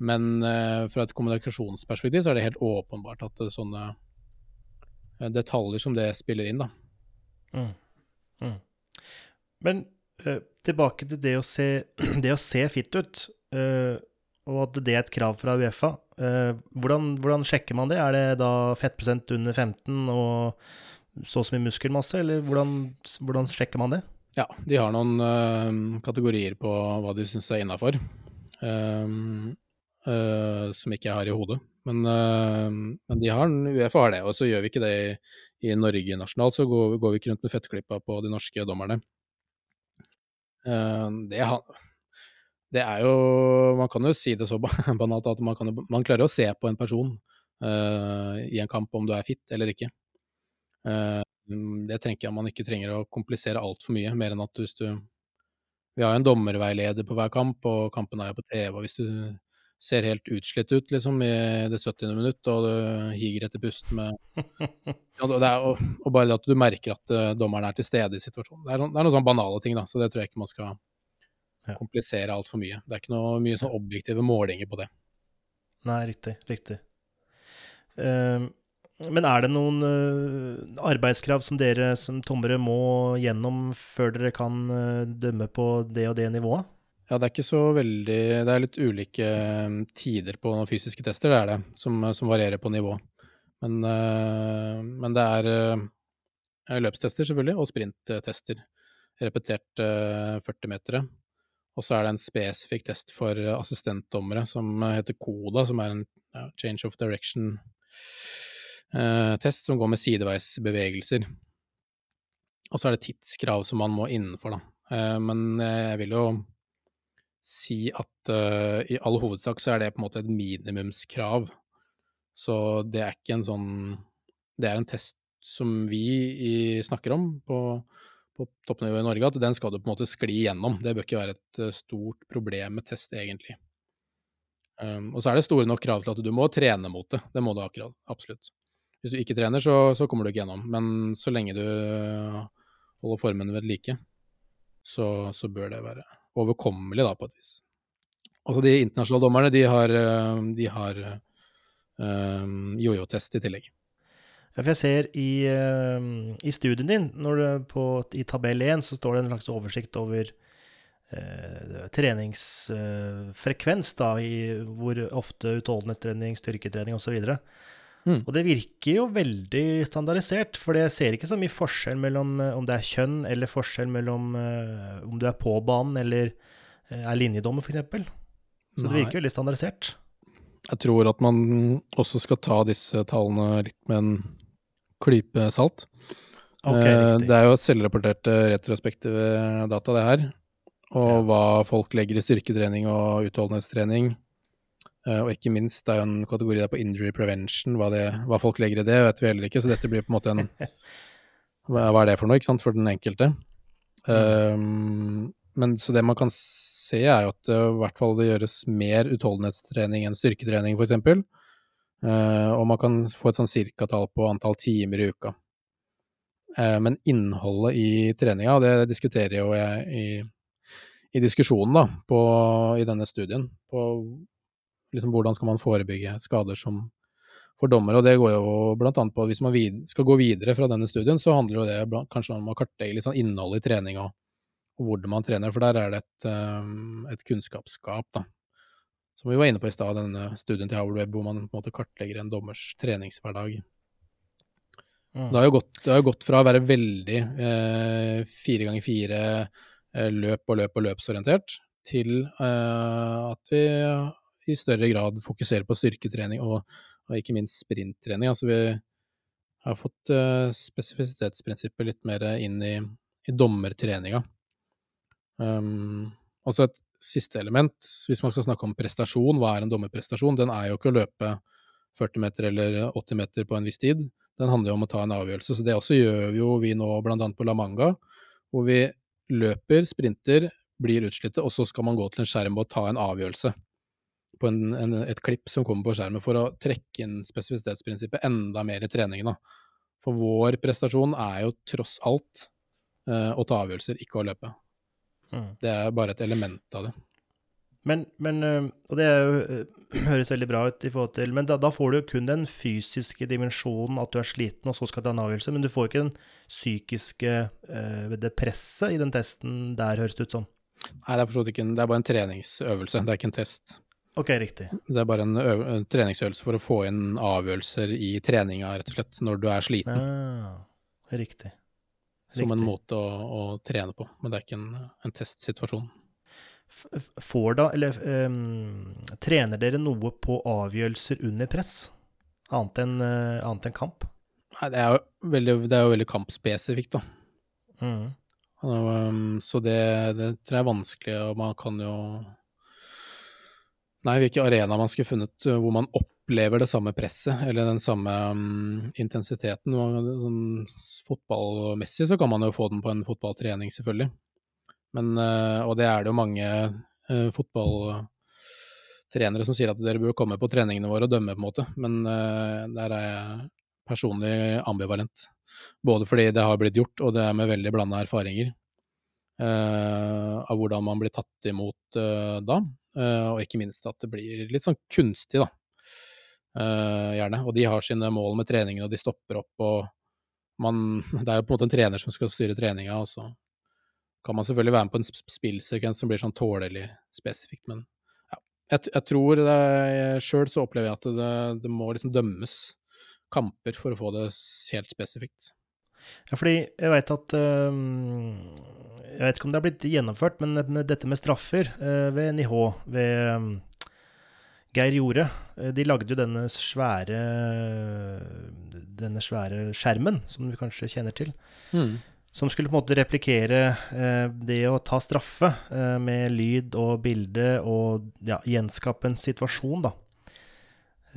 Men uh, fra et kommunikasjonsperspektiv så er det helt åpenbart at uh, sånne detaljer som det spiller inn, da. Mm. Mm. Men uh, tilbake til det å se, det å se fit ut, uh, og at det er et krav fra Uefa. Uh, hvordan, hvordan, sjekker man det? Er det da fettprosent under 15 og så og så mye muskelmasse, eller hvordan, hvordan, sjekker man det? Ja, de har noen kategorier på hva de syns er innafor. Um, uh, som ikke jeg har i hodet. Men, uh, men har, Uefa har det, og så gjør vi ikke det i, i Norge nasjonalt. Så går, går, vi ikke rundt med fettklippa på de norske dommerne. Uh, det, det, er jo Man kan jo si det så banalt at man, kan, man klarer å se på en person i en kamp om du er fit eller ikke. Det tenker jeg man ikke trenger å komplisere altfor mye, mer enn at hvis du vi har jo en dommerveileder på hver kamp, og kampen er jo på TV. og Hvis du ser helt utslitt ut liksom, i det 70. minutt, og du higer etter pusten med ja, det er, og, og, bare at du merker at uh, dommeren er til stede i situasjonen. Det er, det er noen sånne banale ting, da, så det tror jeg ikke man skal komplisere altfor mye. Det er ikke noe mye sånn objektive målinger på det. Nei, riktig. Riktig. Uh, men er det noen uh, arbeidskrav som dere som tommere må gjennom før dere kan uh, dømme på det og det nivået? Ja, det er ikke så veldig Det er litt ulike eh, tider på fysiske tester, det er det, som, som varierer på nivå. Men, uh, men det er løpstester, selvfølgelig, og sprinttester. Repetert uh, 40-metere. Og så er det en spesifikk test for assistentdommere som heter CODA, som er en ja, change of direction-test som går med sideveisbevegelser. Og så er det tidskrav som man må innenfor, da. men jeg vil jo si at i all hovedsak så er det på en måte et minimumskrav. Så det er ikke en sånn Det er en test som vi snakker om på, på toppnivå i Norge, at den skal du på en måte skli gjennom. Det bør ikke være et stort problem med test, egentlig. Um, og så er det store nok krav til at du må trene mot det. Det må du akkurat, absolutt. Hvis du ikke trener, så, så kommer du ikke gjennom. Men så lenge du holder formen ved like, så, så bør det være overkommelig, da, på et vis. Altså, de internasjonale dommerne, de har, eh, de har um, jojo-test i tillegg. Ja, for jeg ser i, uh, i studien din, på, i tabell 1, så står det en slags oversikt over uh, treningsfrekvens, uh, da, i hvor ofte utholdenhetstrening, styrketrening osv. Mm. Og det virker jo veldig standardisert, for jeg ser ikke så mye forskjell mellom eh, om det er kjønn, eller forskjell mellom uh, om du er på banen eller uh, er linjedommer, f.eks. Så Nei. det virker veldig standardisert. Jeg tror at man også skal ta disse tallene litt med en klype salt. Okay, uh, det er jo selvrapporterte retrospektive data, det her. Og ja. hva folk legger i styrketrening og utholdenhetstrening. Uh, og ikke minst, det er jo en kategori der på injury prevention. Hva, det, hva, folk legger i det, vet vi heller ikke. Så dette blir på en måte en Hva, hva er det for noe, ikke sant, for den enkelte? Um, men så det man kan se, er jo at det, i hvert fall det gjøres mer utholdenhetstrening enn styrketrening, f.eks. Uh, og man kan få et sånn cirkatall på antall timer i uka. Uh, men innholdet i treninga, det diskuterer jo jeg i, i diskusjonen da, på, i denne studien, på liksom, hvordan skal man forebygge skader som for dommere. Og det går jo blant annet på at hvis man skal gå videre fra denne studien, så handler jo det kanskje om å kartlegge litt sånn innholdet i trening og, og, hvordan man trener, for der er det et, um, et kunnskapsskap, da. Som vi var inne på i stad, denne studien til Howard Webb, hvor man på en måte kartlegger en dommers treningshverdag. Det, har jo gått, det har jo gått fra å være veldig eh, fire ganger fire eh, løp og løp og løpsorientert, til eh, at vi i større grad fokusere på styrketrening og, og ikke minst sprinttrening. Altså vi har fått uh, spesifisitetsprinsippet litt mer inn i, i dommertreninga. Um, også et siste element, hvis man skal snakke om prestasjon, hva er en dommerprestasjon? Den er jo ikke å løpe 40 meter eller 80 meter på en viss tid. Den handler jo om å ta en avgjørelse. Så det også gjør jo vi nå blant annet på La Manga, hvor vi løper, sprinter, blir utslitte, og så skal man gå til en skjerm og ta en avgjørelse på en, en, et klipp som kommer på skjermen, for å trekke inn spesifisitetsprinsippet enda mer i treningen. Da. For vår prestasjon er jo tross alt uh, å ta avgjørelser, ikke å løpe. Mm. Det er bare et element av det. Men, men øh, Og det jo, øh, høres veldig bra ut i forhold til Men da, da får du jo kun den fysiske dimensjonen at du er sliten, og så skal du ta en avgjørelse. Men du får ikke den psykiske øh, det presset i den testen der, høres det ut som. Nei, det er ikke det er bare en treningsøvelse, det er ikke en test. Ok, riktig. Det er bare en, en treningsøvelse for å få inn avgjørelser i treninga, rett og slett, når du er sliten. Ah, riktig. Som en måte å, å trene på, men det er ikke en, en testsituasjon. Får da, eller um, trener dere noe på avgjørelser under press? Annet enn uh, annet enn kamp? Nei, det er jo veldig, det er jo veldig kampspesifikt, da. Mm. Um, så det, det tror jeg er vanskelig, og man kan jo Nei, hvilken arena man skulle funnet uh, hvor man opplever det samme presset, eller den samme um, intensiteten. Sånn, fotballmessig så kan man jo få den på en fotballtrening, selvfølgelig. Men, uh, og det er det jo mange uh, fotballtrenere som sier at dere bør komme på treningene våre og dømme, på en måte. Men uh, der er jeg personlig ambivalent. Både fordi det har blitt gjort, og det er med veldig blanda erfaringer eh, av hvordan man blir tatt imot eh, da. Eh, og ikke minst at det blir litt sånn kunstig, da. Eh, gjerne. Og de har sine mål med treningen, og de stopper opp, og man Det er jo på en måte en trener som skal styre treninga, og så kan man selvfølgelig være med på en sp- spillsekvens som blir sånn tålelig spesifikt, men ja. Jeg, jeg tror Sjøl så opplever jeg at det, det må liksom dømmes kamper for å få det helt spesifikt. Ja, fordi jeg veit at øhm, Jeg vet ikke om det har blitt gjennomført, men dette med straffer øh, ved NIH, ved øhm, Geir Jorde øh, De lagde jo denne svære Denne svære skjermen, som du kanskje kjenner til. Som skulle på en måte replikere eh, det å ta straffe eh, med lyd og bilde og ja, gjenskape en situasjon, da.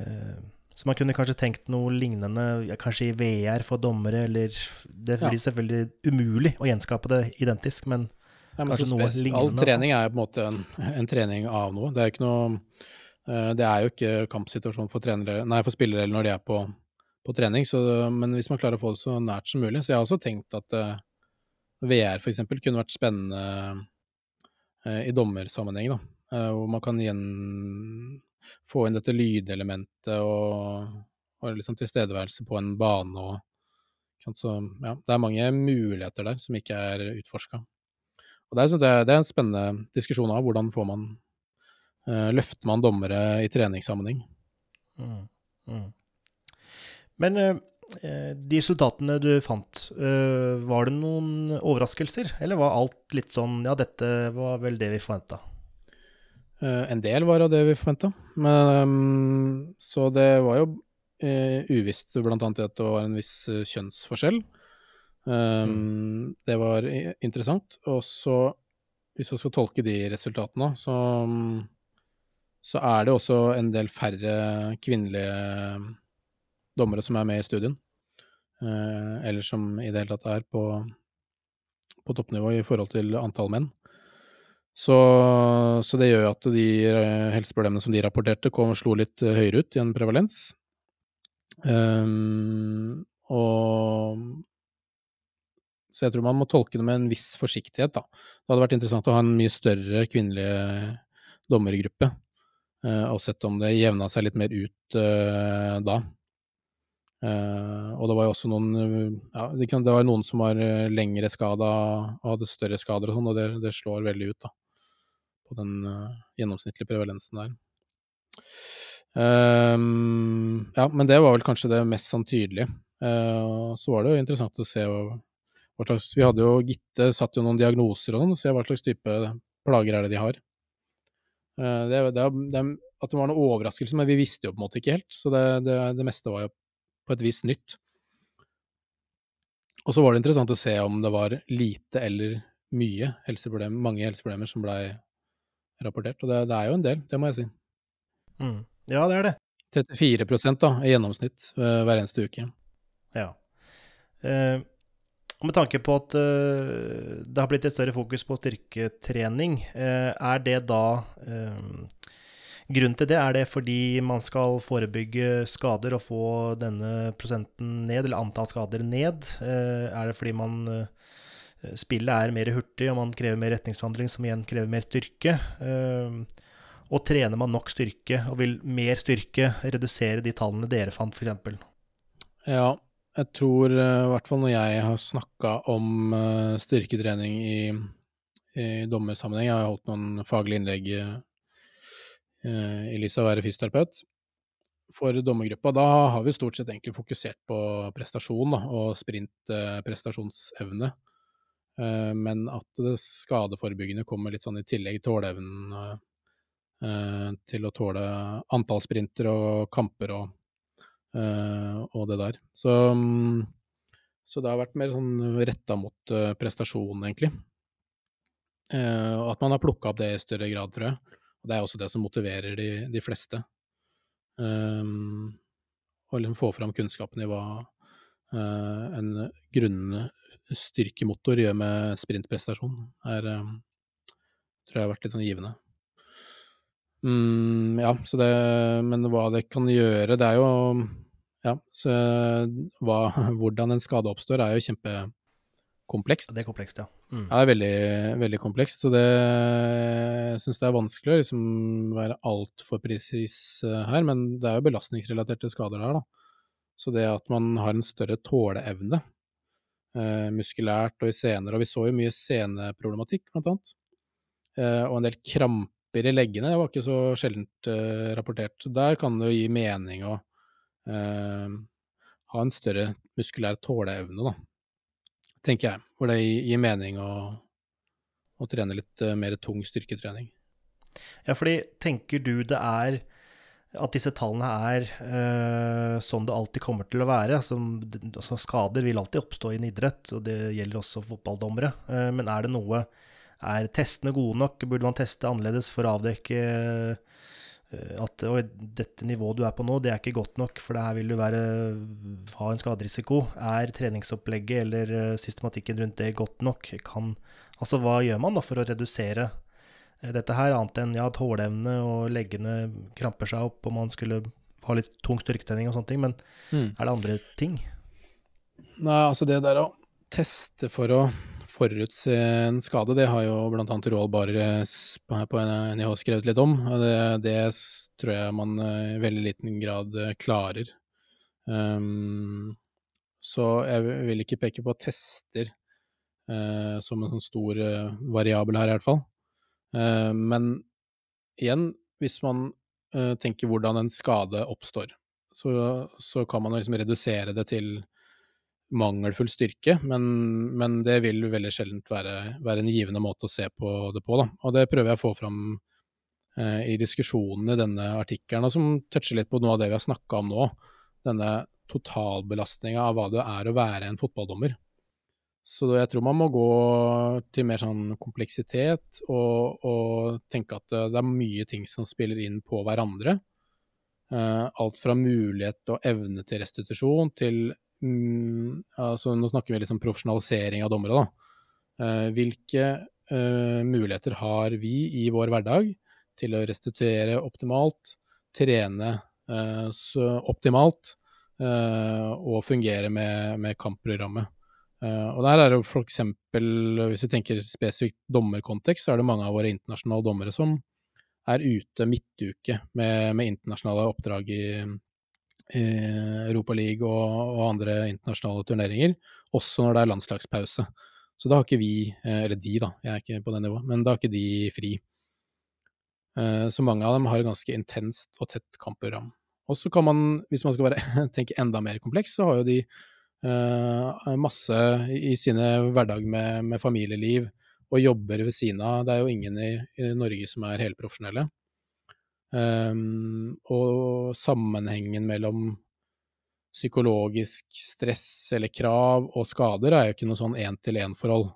Eh, så man kunne kanskje tenkt noe lignende, ja, kanskje i VR for dommere, eller Det Ja. blir selvfølgelig umulig å gjenskape det identisk, men Ja, men Kanskje noe lignende, All altså. trening er jo på en måte en, en trening av noe. Det er, ikke noe, eh, det er jo ikke kampsituasjon for, trenere, nei, for spillere eller når de er på, på trening, så, men hvis man klarer å få det så nært som mulig Så jeg har også tenkt at uh, VR for eksempel kunne vært spennende uh, i dommersammenheng, da. uh, hvor man kan igjen få inn dette lydelementet og, og liksom tilstedeværelse på en bane og Så ja, det er mange muligheter der som ikke er utforska. Og det er, det, det er en spennende diskusjon av hvordan får man uh, Løfter man dommere i treningssammenheng? mm, mm. Men eh, de resultatene du fant, uh, var det noen overraskelser? Eller var alt litt sånn Ja, dette var vel det vi forventa? Eh, en del var av det vi forventa, men så det var jo eh, uvisst blant annet at det var en viss eh, kjønnsforskjell. Um, Det var interessant. Og så, hvis vi skal tolke de resultatene, så, så er det også en del færre kvinnelige dommere som er med i studien. Eller som i det hele tatt er på, på toppnivå i forhold til antall menn. Så, så det gjør at de eh, helseproblemene som de rapporterte, kom, og slo litt eh, høyere ut i en prevalens. Um, og så jeg tror man må tolke det med en viss forsiktighet, da. Det hadde vært interessant å ha en mye større kvinnelig dommergruppe, eh, og sett om det jevna seg litt mer ut uh, da. Uh, og det var jo også noen ja, det var noen som var lengre skada og hadde større skader og sånn, og det, det slår veldig ut, da. På den eh, gjennomsnittlige prevalensen der. Um, ja, men det var vel kanskje det mest sånn. Eh, så var det jo interessant å se hva, hva slags Vi hadde jo Gitte satt jo noen diagnoser og sånn, og se hva slags type plager er det de har. Uh, det, det, det, at det var noen overraskelse, men vi visste jo på en måte ikke helt, så det, det, meste var jo på et vis nytt. Og så var det interessant å se om det var lite eller mye helseproblemer, mange helseproblemer som blei rapportert, og det, det er jo en del, det må jeg si. Mm. Ja, det er det. 34% da, i gjennomsnitt eh, hver eneste uke. Ja. Eh, og med tanke på at eh, det har blitt et større fokus på styrketrening, eh, er det da eh, Grunnen til det, er det fordi man skal forebygge skader og få denne prosenten ned, eller antall skader ned? Eh, er det fordi man Spillet er mer hurtig, og man krever mer retningsforandring, som igjen krever mer styrke? Eh, Og trener man nok styrke, og vil mer styrke redusere de tallene dere fant, f.eks.? Ja, jeg tror i hvert fall når jeg har snakka om styrketrening i, i dommersammenheng, jeg har holdt noen faglige innlegg i lys av å være fysioterapeut, for dommergruppa, da har vi stort sett egentlig fokusert på prestasjon da, og sprintprestasjonsevne. Eh, men at det skadeforebyggende kommer litt sånn i tillegg tåleevnen eh, til å tåle antall sprinter og kamper og, eh, og det der. Så, så, det har vært mer sånn retta mot prestasjon, egentlig. Og at man har plukka opp det i større grad, tror jeg. Og det er også det som motiverer de, de fleste. Å liksom få fram kunnskapen i hva en grunnstyrkemotor gjør med sprintprestasjon, er, um, tror jeg har vært litt sånn givende. Mm, ja, så det Men hva det kan gjøre, det er jo Ja, så hva, hvordan en skade oppstår, er jo kjempe komplekst. Det er komplekst, ja. Mm. Ja, det er veldig, veldig komplekst. Så det jeg syns det er vanskelig å liksom være altfor presis eh, her, men det er jo belastningsrelaterte skader der, da. Så det at man har en større tåleevne, eh, muskulært og i sener, og vi så jo mye seneproblematikk, blant annet, eh, og en del kramper i leggene, det var ikke så sjeldent eh, rapportert. Så der kan det jo gi mening å eh, ha en større muskulær tåleevne, da tenker jeg. Hvor det gir mening å, å trene litt uh, mer tung styrketrening. Ja, fordi tenker du det er at disse tallene er uh, sånn det alltid kommer til å være? Som, altså skader vil alltid oppstå i en idrett, og det gjelder også fotballdommere. Uh, men er det noe Er testene gode nok? Burde man teste annerledes for å avdekke Eh, at dette nivået du er på nå, det er ikke godt nok, for det her vil du være, ha en skaderisiko. Er treningsopplegget eller eh, systematikken rundt det godt nok? Kan, altså, hva gjør man da for å redusere eh, dette her, annet enn ja, tåleevne og leggene kramper seg opp, og man skulle ha litt tung styrketrening og sånne ting, men mm. er det andre ting? Nei, altså det der å teste for å forutse en skade, det har jo bl.a. Roald Barer her på NIH skrevet litt om. og det, det, tror jeg man eh, i veldig liten grad eh, klarer. Um, så jeg vil ikke peke på tester uh, som en sånn stor uh, variabel her, i hvert fall. Uh, men igjen, hvis man tenker hvordan en skade oppstår, så, så kan man liksom redusere det til mangelfull styrke, men, men, det vil veldig sjeldent være, være, en givende måte å se på det på. Da. Og det prøver jeg å få fram eh, i diskusjonen i denne artikkelen, som toucher litt på noe av det vi har snakka om nå. Denne totalbelastninga av hva det er å være en fotballdommer. Så jeg tror man må gå til mer sånn kompleksitet og, og tenke at det er mye ting som spiller inn på hverandre. Uh, alt fra mulighet og evne til restitusjon til mm, altså Nå snakker vi litt om profesjonalisering av dommere. Eh, hvilke eh, muligheter har vi i vår hverdag til å restituere optimalt, trene eh, optimalt eh, og fungere med, med kampprogrammet? Eh, og der er det eksempel, hvis vi tenker spesifikt dommerkontekst, så er det mange av våre internasjonale dommere som er ute midtuke med, med internasjonale oppdrag i, Europaliga og, og andre internasjonale turneringer, også når det er landslagspause. Så da har ikke vi, eh, eller de da, jeg er ikke på det nivået, men da har ikke de fri. Eh, så mange av dem har et ganske intenst og tett kampprogram. Og så kan man, hvis man skal bare tenke enda mer kompleks, så har jo de masse i sine hverdag med, med, familieliv og jobber ved siden av. Det er jo ingen i, i Norge som er helprofesjonelle. Um, og sammenhengen mellom psykologisk stress eller krav og skader er jo ikke noe sånn én-til-én-forhold.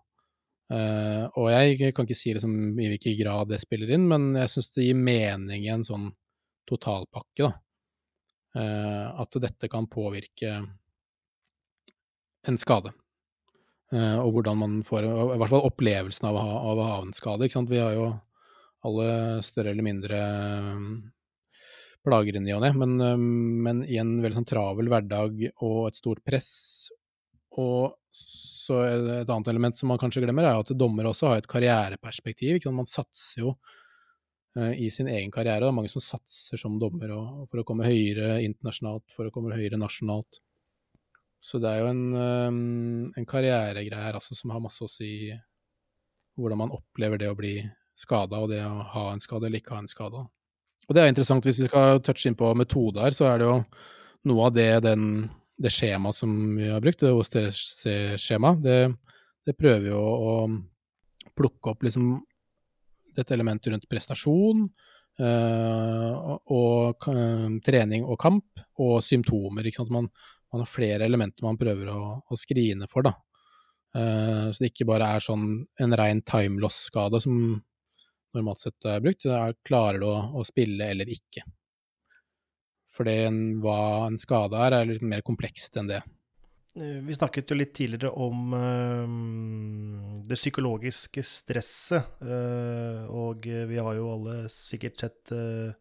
Uh, og jeg kan ikke si liksom, i hvilken grad det spiller inn, men jeg syns det gir mening i en sånn totalpakke, da. Uh, at dette kan påvirke en skade. Uh, og hvordan man får I hvert fall opplevelsen av av å ha en skade. Ikke sant? Vi har jo alle større eller mindre um, plager i og ne, men, um, men, i en veldig sånn travel hverdag og et stort press. Og så et annet element som man kanskje glemmer, er at dommere også har et karriereperspektiv. Man satser jo eh, i sin egen karriere. Det er mange som satser som dommer for å komme høyere internasjonalt, for å komme høyere nasjonalt. Så det er jo en, um, en karrieregreie her altså, som har masse å si hvordan man opplever det å bli skada, og det å ha en skade eller ikke ha en skade. Og det er interessant, hvis vi skal touche inn på metoder, så er det jo noe av det den, det skjemaet som vi har brukt, det OSTC-skjemaet, det, det, prøver jo å, plukke opp liksom dette elementet rundt prestasjon, øh, og øh, trening og kamp, og symptomer. ikke sant? Man, man har flere elementer man prøver å, å skrine for, da. Uh, så det ikke bare er sånn en rein timeloss-skade som normalt sett er brukt. Det er, klarer du å, å, spille eller ikke? For hva en skade er, er litt mer komplekst enn det. Eh, vi snakket jo litt tidligere om uh, det psykologiske stresset, uh, og vi har jo alle sikkert sett uh,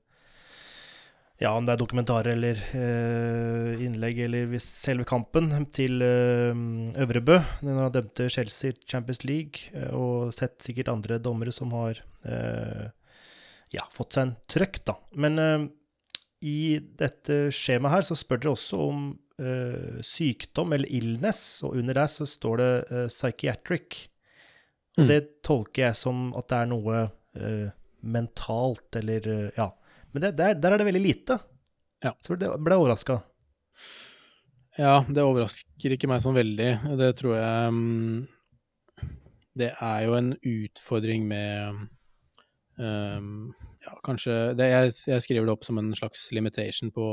ja, om det er dokumentarer eller eh, innlegg eller selve kampen til eh, Øvrebø. Når han dømte Chelsea Champions League, eh, og sett sikkert andre dommere som har eh, ja, fått seg en trøkk, da. Men eh, i dette skjemaet her så spør dere også om eh, sykdom eller illness, og under der så står det psychiatric. Og mm. det tolker jeg som at det er noe mentalt, eller ja men det, der, der, er det veldig lite. Ja. Så ble jeg overraska. Ja, det overrasker ikke meg sånn veldig. Det tror jeg um, Det er jo en utfordring med um, Ja, kanskje det, jeg, jeg, skriver det opp som en slags limitation på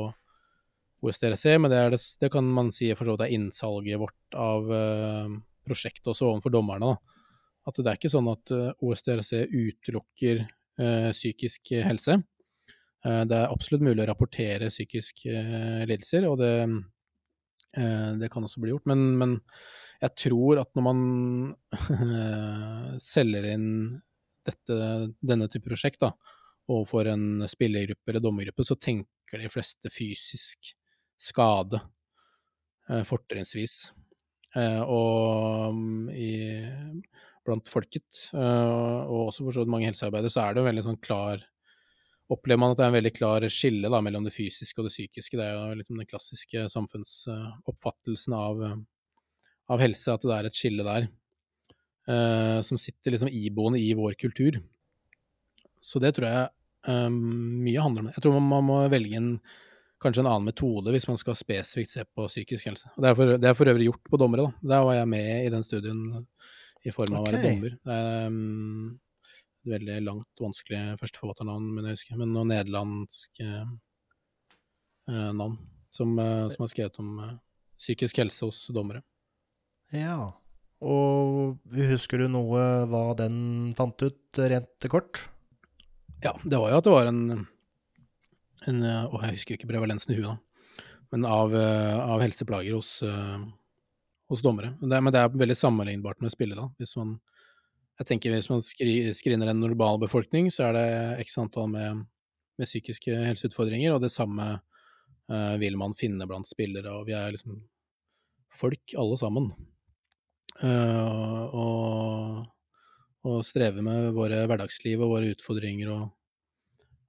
OSDRC, men det, det, det kan man si for så vidt er innsalget vårt av uh, prosjektet også overfor dommerne. Da. At det er ikke sånn at uh, OSDRC utelukker uh, psykisk helse. Eh, det er absolutt mulig å rapportere psykiske eh, lidelser, og det, eh, det kan også bli gjort. Men, men, jeg tror at når man selger inn dette, denne type prosjekt da, overfor en spillergruppe eller dommergruppe, så tenker de fleste fysisk skade, fortrinnsvis. Og mm, i, blant folket, og også for så vidt mange helsearbeidere, så er det en veldig sånn klar opplever man at det er en veldig klar skille da, mellom det fysiske og det psykiske. Det er jo litt om den klassiske samfunnsoppfattelsen av, av, helse, at det er et skille der. Uh, som sitter liksom iboende i vår kultur. Så det tror jeg um, mye handler om. Jeg tror man, man, må velge en, kanskje en annen metode hvis man skal spesifikt se på psykisk helse. Det er for, det er for øvrig gjort på dommere, da. Der var jeg med i den studien i form av okay. å være dommer. Er, um, veldig langt, vanskelig førsteforfatternavn, men jeg husker, men noe nederlandsk eh, eh, navn som, eh, som, har skrevet om eh, psykisk helse hos dommere. Ja, og husker du noe hva den fant ut, rent kort? Ja, det var jo at det var en, en Å, jeg husker ikke prevalensen i huet, da. Men av, eh, av helseplager hos, eh, hos dommere. Men det, men det, er veldig sammenlignbart med spillet, da, hvis man jeg tenker hvis man screener en normal befolkning, så er det x antall med, med psykiske helseutfordringer, og det samme uh, vil man finne blant spillere. Og vi er liksom folk, alle sammen. Uh, og, og strever med våre hverdagsliv og våre utfordringer og,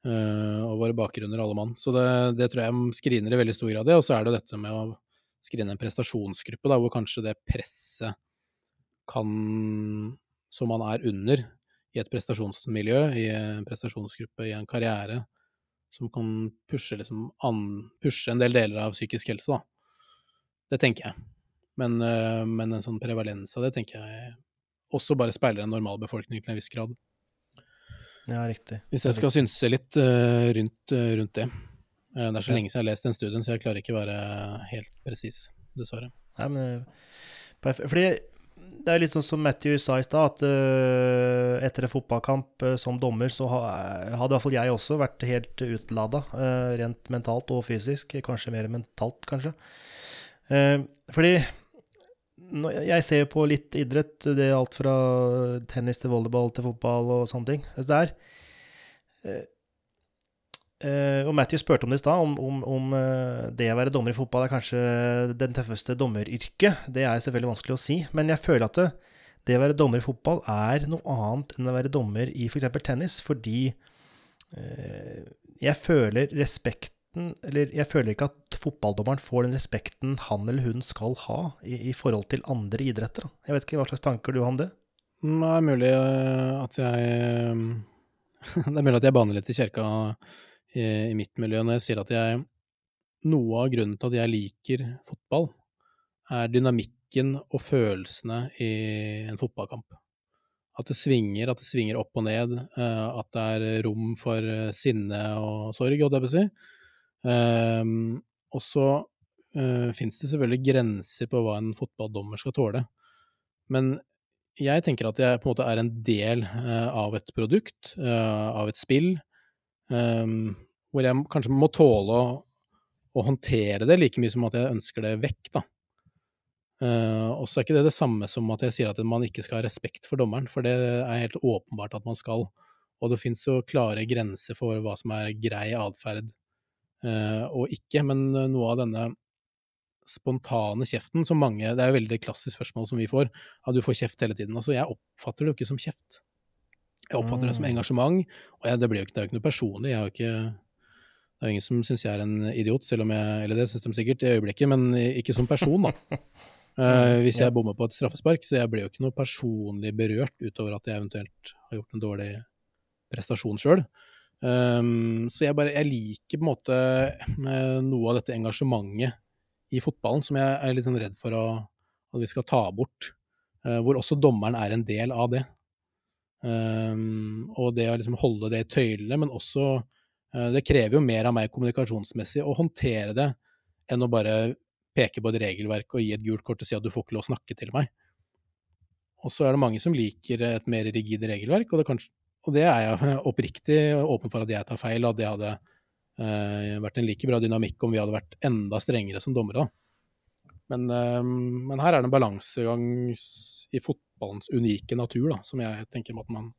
uh, og våre bakgrunner, alle mann. Så det, det, tror jeg screener i veldig stor grad. det, Og så er det dette med å screene en prestasjonsgruppe, da, hvor kanskje det presset kan som man er under i et prestasjonsmiljø, i en prestasjonsgruppe, i en karriere, som kan pushe, liksom an, pushe en del deler av psykisk helse, da. Det tenker jeg. Men, eh, men en sånn prevalens av det tenker jeg også bare speiler en normal befolkning til en viss grad. Ja, riktig. Hvis jeg skal synse litt uh, rundt, uh, rundt, det. Uh, det er så lenge siden jeg har lest den studien, så jeg klarer ikke å være helt presis, dessverre. Nei, men Fordi det er litt sånn som Matthew sa i stad, at uh, etter en fotballkamp uh, som dommer, så ha, hadde i hvert fall jeg også vært helt utlada, uh, rent mentalt og fysisk. Kanskje mer mentalt, kanskje. fordi jeg ser på litt idrett, det er alt fra tennis til volleyball til fotball og sånne ting. Så det er og Matthew spurte om det i stad, om, om, om uh, det å være dommer i fotball er kanskje den tøffeste dommeryrket. Det er selvfølgelig vanskelig å si, men jeg føler at det, det, å være dommer i fotball er noe annet enn å være dommer i f.eks. For tennis, fordi eh, Jeg føler respekten Eller jeg føler ikke at fotballdommeren får den respekten han eller hun skal ha i, i forhold til andre idretter. Da. Jeg vet ikke hva slags tanker du har om det? Det er mulig eh, at jeg eh, Det er mulig at jeg baner litt i kjerka i, i mitt miljø når jeg sier at jeg Noe av grunnen til at jeg liker fotball, er dynamikken og følelsene i en fotballkamp. At det svinger, at det svinger opp og ned, eh, at det er rom for eh, sinne og sorg, holdt jeg på å si. Ehm, og så fins det selvfølgelig grenser på hva en fotballdommer skal tåle. Men jeg tenker at jeg på en måte er en del eh, av et produkt, eh, av et spill, ehm, hvor jeg kanskje må tåle å, å håndtere det like mye som at jeg ønsker det vekk, da. Uh, og så er ikke det det samme som at jeg sier at man ikke skal ha respekt for dommeren, for det er helt åpenbart at man skal. Og det fins jo klare grenser for hva som er grei atferd uh, og ikke. Men noe av denne spontane kjeften som mange Det er jo veldig klassisk spørsmål som vi får. at du får kjeft hele tiden. Altså, jeg oppfatter det jo ikke som kjeft. Jeg oppfatter det som Mm. engasjement, og jeg, det, blir jo ikke, det er jo ikke noe personlig. Jeg har ikke Det er jo ingen som syns jeg er en idiot, selv om jeg Eller det syns de sikkert i øyeblikket, men ikke som person, da. Uh, hvis jeg bommer på et straffespark, så jeg blir jo ikke noe personlig berørt utover at jeg eventuelt har gjort en dårlig prestasjon sjøl. Um, så jeg bare Jeg liker på en måte eh, noe av dette engasjementet i fotballen som jeg er litt sånn redd for å, at vi skal ta bort. Uh, hvor også dommeren er en del av det. Um, og det å liksom holde det i tøylene, men også uh, Det krever jo mer av meg kommunikasjonsmessig å håndtere det enn å bare peke på et regelverk og gi et gult kort og si at du får ikke lov å snakke til meg. Og så er det mange som liker et mer rigid regelverk, og det, kanskje, og det er jeg oppriktig åpen for at jeg tar feil, at det hadde uh, vært en like bra dynamikk om vi hadde vært enda strengere som dommere. Men, uh, men her er det en balansegang i i fotballens unike natur, da, som jeg tenker at man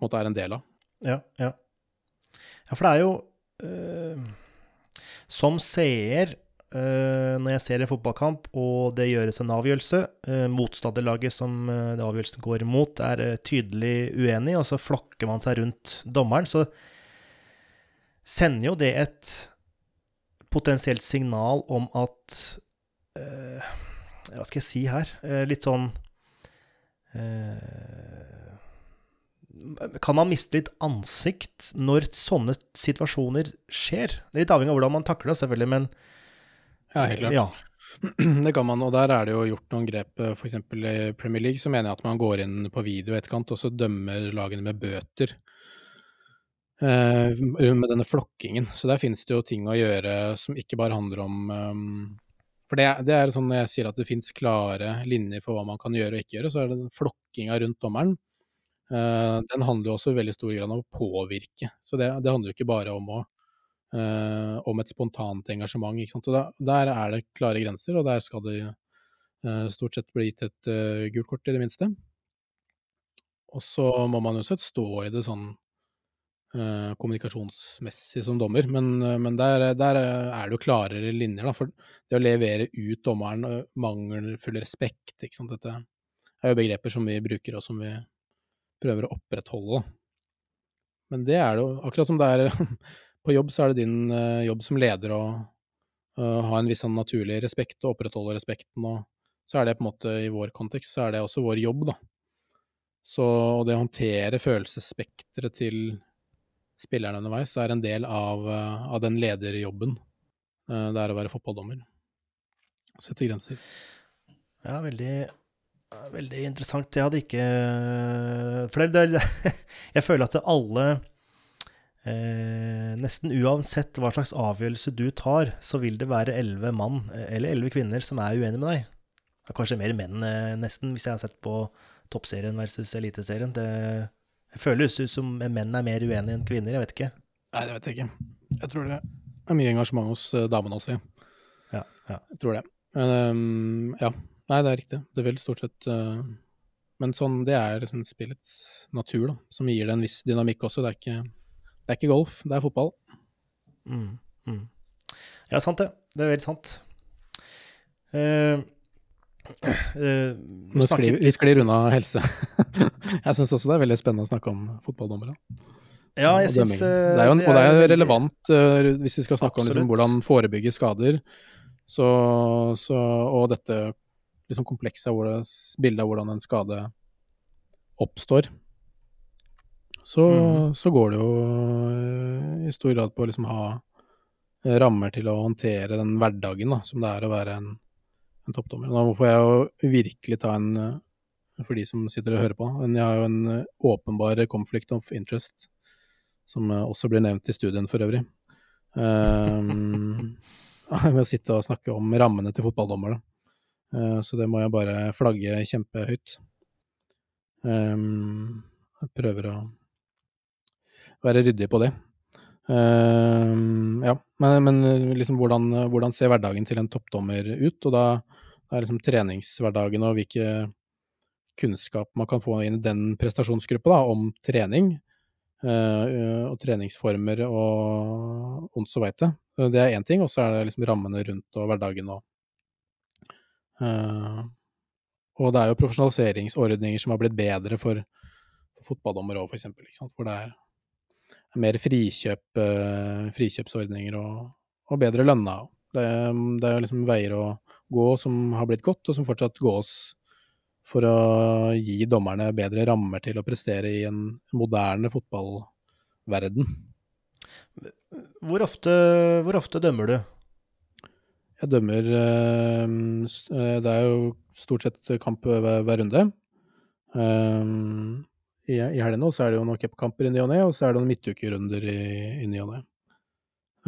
måtte er en del av. Ja, ja. ja for det er jo øh, Som seer, øh, når jeg ser en fotballkamp og det gjøres en avgjørelse, øh, motstanderlaget som det avgjørelsen går imot, er tydelig uenig, og så flokker man seg rundt dommeren, så sender jo det et potensielt signal om at Hva skal jeg si her? Litt sånn kan man miste litt ansikt når sånne situasjoner skjer? Er litt avhengig av hvordan man takler det, selvfølgelig, men Ja, helt klart. ja. Det kan man, og der er det jo gjort noen grep. F.eks. i Premier League så mener jeg at man går inn på video i etterkant, og så dømmer lagene med bøter. Eh, med denne flokkingen. Så der finnes det jo ting å gjøre som ikke bare handler om um, For det, det er sånn når jeg sier at det finnes klare linjer for hva man kan gjøre og ikke gjøre, så er det den flokkinga rundt dommeren. Uh, den handler jo også i veldig stor grad om å påvirke. Så det, det handler jo ikke bare om å uh, om et spontant engasjement. Ikke sant? Da, der er det klare grenser, og der skal det uh, stort sett bli gitt et gult kort, i det minste. Og så må man jo sett stå i det sånn kommunikasjonsmessig som dommer, men, eh, men der, der er det jo klarere linjer, da. For det å levere ut dommeren, uh, mangelfull respekt, ikke sant. Dette er jo begreper som vi bruker, og som vi prøver å opprettholde. Men det er det jo, akkurat som det er på jobb, så er det din eh, jobb som leder å eh, ha en viss sånn naturlig respekt og opprettholde respekten, og så er det på en måte i vår kontekst, så er det også vår jobb, da. Så det å håndtere følelsesspekteret til spillerne underveis er en del av, eh, av den lederjobben eh, det er å være fotballdommer. Sette grenser. Ja, veldig, veldig interessant. Jeg hadde ikke For det, det, jeg føler at alle eh, Nesten uansett hva slags avgjørelse du tar, så vil det være elleve mann eh, eller elleve kvinner som er uenige med deg. Kanskje mer menn, eh, nesten, hvis jeg har sett på toppserien versus eliteserien. Det, det føles ut som menn er mer uenige enn kvinner, jeg vet ikke. Nei, det vet jeg ikke. Jeg tror det er mye engasjement hos eh, damene også, ja. Ja, ja. Jeg tror det. Men um, ja. Nei, det er riktig. Det vil stort sett uh, Men sånn, det er liksom spillets natur, da, som gir det en viss dynamikk også. Det er ikke, det er ikke golf, det er fotball. Mm, mm. Ja, sant det. Det er veldig sant. Uh, uh, Nå sklir, vi sklir unna helse. jeg syns også det er veldig spennende å snakke om fotballdommere. Ja, jeg synes. Det er jo en, og det er relevant eh, hvis vi skal snakke om liksom, hvordan forebygge skader. Så, så, og dette liksom komplekse bildet av hvordan en skade oppstår. Så, mm. så går det jo eh, i stor grad på å liksom ha eh, rammer til å håndtere den hverdagen da, som det er å være en, en toppdommer. Nå får jeg jo virkelig ta en eh, for de som sitter og hører på. Men jeg har jo en eh, åpenbar conflict of interest, som eh, også blir nevnt i studien for øvrig. Um, ved å sitte og snakke om rammene til fotballdommerne. Uh, så det må jeg bare flagge kjempehøyt. Um, jeg prøver å være ryddig på det. Um, ja, men, men liksom hvordan, hvordan ser hverdagen til en toppdommer ut? Og da er liksom treningshverdagen og hvilke kunnskap man kan få inn i den prestasjonsgruppa da, om trening eh, og treningsformer og ondt så veit det. Det er én ting, og så er det liksom rammene rundt og hverdagen og eh, Og det er jo profesjonaliseringsordninger som har blitt bedre for, for fotballdommere òg, eksempel, hvor det er mer frikjøp, eh, frikjøpsordninger og, og bedre lønna. Det, det er liksom veier å gå som har blitt godt, og som fortsatt gås for å gi dommerne bedre rammer til å prestere i en moderne fotballverden. Hvor ofte, hvor ofte dømmer du? Jeg dømmer eh, eh, Det er jo stort sett kamp hver, runde. Eh, I, helgene så er det jo noen cupkamper i ny og ne, og så er det noen midtukerunder i, i ny og ne.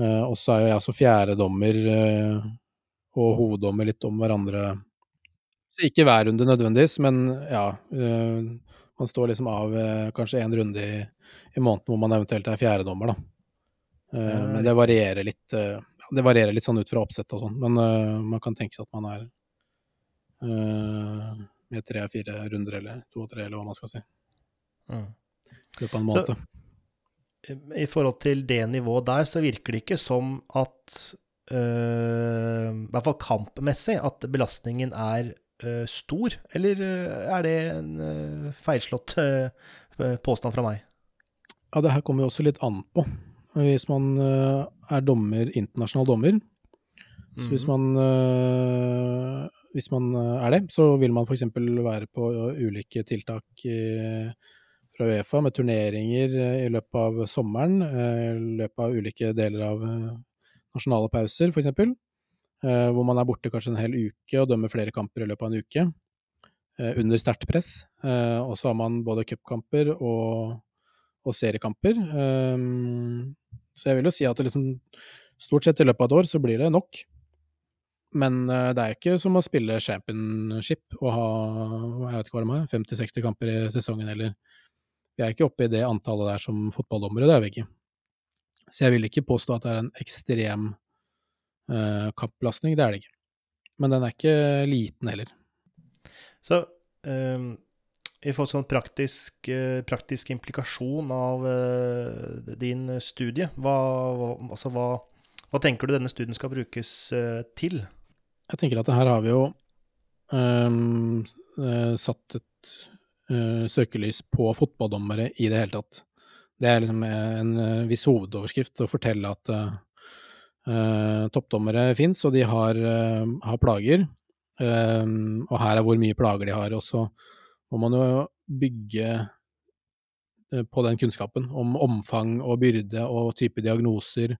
Og så er jeg altså fjerdedommer eh, og hoveddommer litt om hverandre. Så ikke hver runde nødvendigvis, men ja. eh, man står liksom av eh, kanskje én runde i, i måneden hvor man eventuelt er fjerdedommer, da. Eh, men det varierer litt Det varierer litt sånn ut fra oppsett og sånn, men man kan tenke seg at man er med tre-fire runder, eller to og tre, eller hva man skal si, Mm. i løpet av en måned. I forhold til det nivået der, så virker det ikke som at øh, I hvert fall kampmessig, at belastningen er stor. Eller øh, er det en øh, feilslått påstand fra meg? Ja, det her kommer jo også litt an på. Hvis man eh, er dommer, internasjonal dommer, så hvis man, eh, hvis man eh, er det, så vil man f.eks. være på ulike tiltak eh, fra Uefa med turneringer eh, i løpet av sommeren, eh, i løpet av ulike deler av eh, nasjonale pauser f.eks. Eh, hvor man er borte kanskje en hel uke og dømmer flere kamper i løpet av en uke. eh, under sterkt press. Eh, og så har man både cupkamper og, og seriekamper. Så jeg vil jo si at det liksom stort sett i løpet av et år så blir det nok. Men det er ikke som å spille championship og ha jeg vet ikke hva det er, 50-60 kamper i sesongen heller. Vi er ikke oppe i det antallet der som fotballdommere, det er vi ikke. Så jeg vil ikke påstå at det er en ekstrem eh, kappbelastning, det er det ikke. Men den er ikke liten heller. Så øh, i forhold til sånn praktisk, uh, praktisk implikasjon av uh, din studie, hva, altså hva, hva tenker du denne studien skal brukes til? Jeg tenker at her har vi jo eh, satt et søkelys på fotballdommere i det hele tatt. Det er liksom en viss hovedoverskrift å fortelle at eh, toppdommere fins, og de har, uh, har plager. Um, og her er hvor mye plager de har. Og så må man jo bygge på den kunnskapen om omfang og byrde og type diagnoser,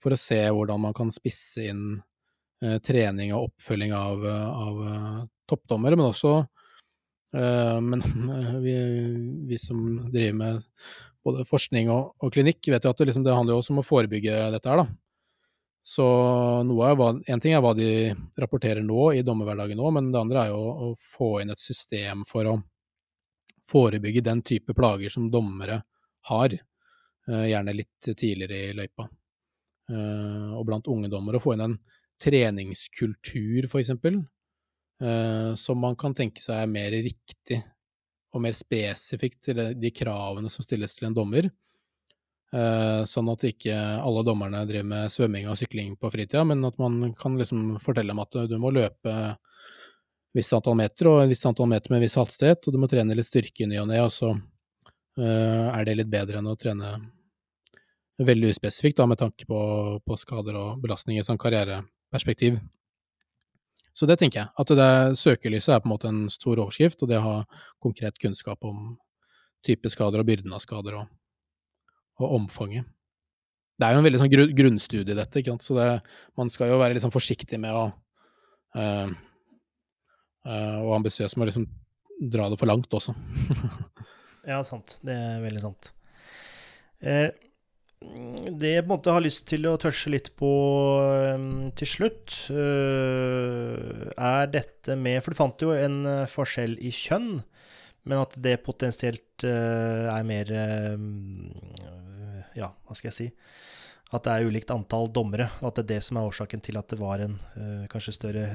for å se hvordan man kan spisse inn trening og oppfølging av, av toppdommere, men også Men vi, vi som driver med både forskning og, og klinikk, vet jo at det, liksom, det handler jo også om å forebygge dette her, da. Så noe hva, en ting er hva de rapporterer nå i dommerhverdagen nå, men det andre er jo å få inn et system for å forebygge den type plager som dommere har, eh, gjerne litt tidligere i løypa. Eh, og blant unge dommere å få inn en treningskultur, for eksempel, eh, som man kan tenke seg er mer riktig og mer spesifikt til de kravene som stilles til en dommer. Eh, sånn at ikke alle dommerne driver med svømming og sykling på fritida, men at man kan liksom fortelle dem at du må løpe visst antall meter og et visst antall meter med en viss hastighet, og du må trene litt styrke i ny og ne, og så er det litt bedre enn å trene veldig uspesifikt, da, med tanke på, på skader og belastninger som karriereperspektiv. Så det tenker jeg. At det søkelyset er på en måte en stor overskrift, og det å ha konkret kunnskap om type skader og byrden av skader og, og omfanget. Det er jo en veldig sånn grunn, grunnstudie, dette, ikke sant? så det, man skal jo være sånn forsiktig med å uh, uh, Og ambisiøs med å liksom dra det for langt også. ja, sant. Det er veldig sant. Eh, det jeg på en måte har lyst til å tørse litt på um, til slutt, er dette med For du fant jo en forskjell i kjønn, men at det potensielt er mer Ja, hva skal jeg si At det er ulikt antall dommere, og at det er det som er årsaken til at det var en kanskje større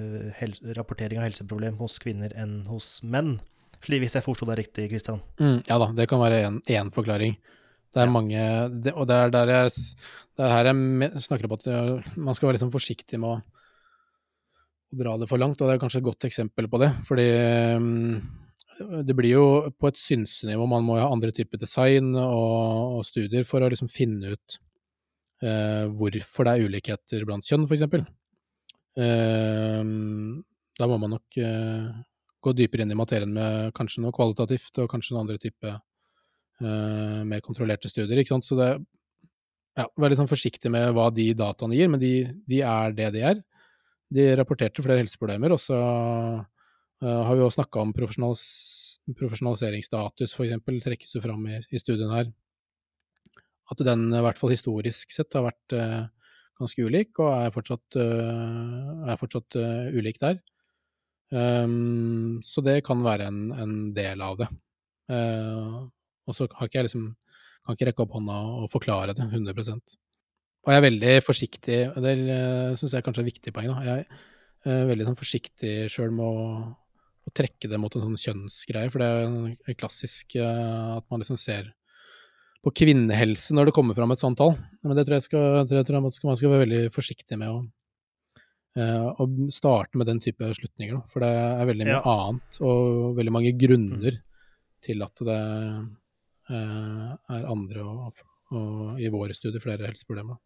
rapportering av helseproblem hos kvinner enn hos menn. Hvis jeg forsto deg riktig, Kristian? Mm, ja da, det kan være én forklaring. Det er mange det, Og det er der jeg Det er her jeg snakker om at man skal være liksom forsiktig med å, å, dra det for langt, og det er kanskje et godt eksempel på det. Fordi um, det blir jo på et synsenivå man må ha andre typer design og, og studier for å liksom finne ut eh, hvorfor det er ulikheter blant kjønn, f.eks. Ehm, da må man nok eh, gå dypere inn i materien med kanskje noe kvalitativt og kanskje noen andre type eh, mer kontrollerte studier. ikke sant? Så det ja, Vær litt sånn forsiktig med hva de dataene gir, men de, de er det de er. De rapporterte flere helseproblemer, og så har vi også snakka om profesjonalis profesjonaliseringsstatus, f.eks., trekkes jo fram i, i, studien her. At den, i hvert fall historisk sett, har vært uh, ganske ulik, og er fortsatt, uh, er fortsatt ulik der. Um, så det kan være en, en del av det. Uh, og så har ikke jeg liksom kan ikke rekke opp hånda og forklare det 100 Og jeg er veldig forsiktig, det uh, syns jeg kanskje er et viktig poeng, da. Jeg er uh, veldig sånn, forsiktig sjøl med å, å, trekke det mot en sånn kjønnsgreie, for det er klassisk uh, at man liksom ser på kvinnehelse når det kommer fram et sånt tall. Men det tror jeg, skal, det tror jeg man, skal, man skal være veldig forsiktig med å, uh, å starte med den type slutninger. For det er veldig mye ja. annet og veldig mange grunner mm. til at det Eh, er andre og, og, i våre studier flere helseproblemer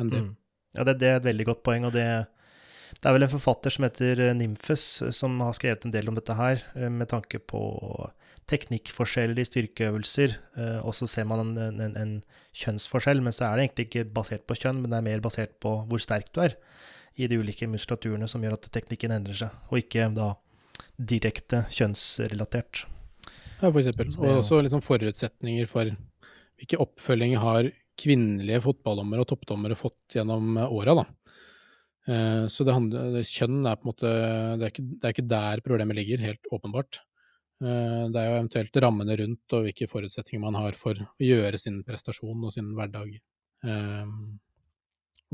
enn det. Mm. Ja, det, det, er et veldig godt poeng. og det, det er vel en forfatter som heter eh, Nymfes, eh, som har skrevet en del om dette her, med tanke på teknikkforskjeller i styrkeøvelser. Og så ser man en, en, en, kjønnsforskjell, men så er det egentlig ikke basert på kjønn, men det er mer basert på hvor sterk du er i de ulike muskulaturene som gjør at teknikken endrer seg, og ikke da direkte kjønnsrelatert. Ja, for eksempel. Og også liksom forutsetninger for hvilke oppfølging har kvinnelige fotballdommere og toppdommere fått gjennom åra, da. Eh, så det handler, kjønn er på en måte det er, ikke, det er ikke der problemet ligger, helt åpenbart. Eh, det er jo eventuelt rammene rundt og hvilke forutsetninger man har for å gjøre sin prestasjon og sin hverdag eh,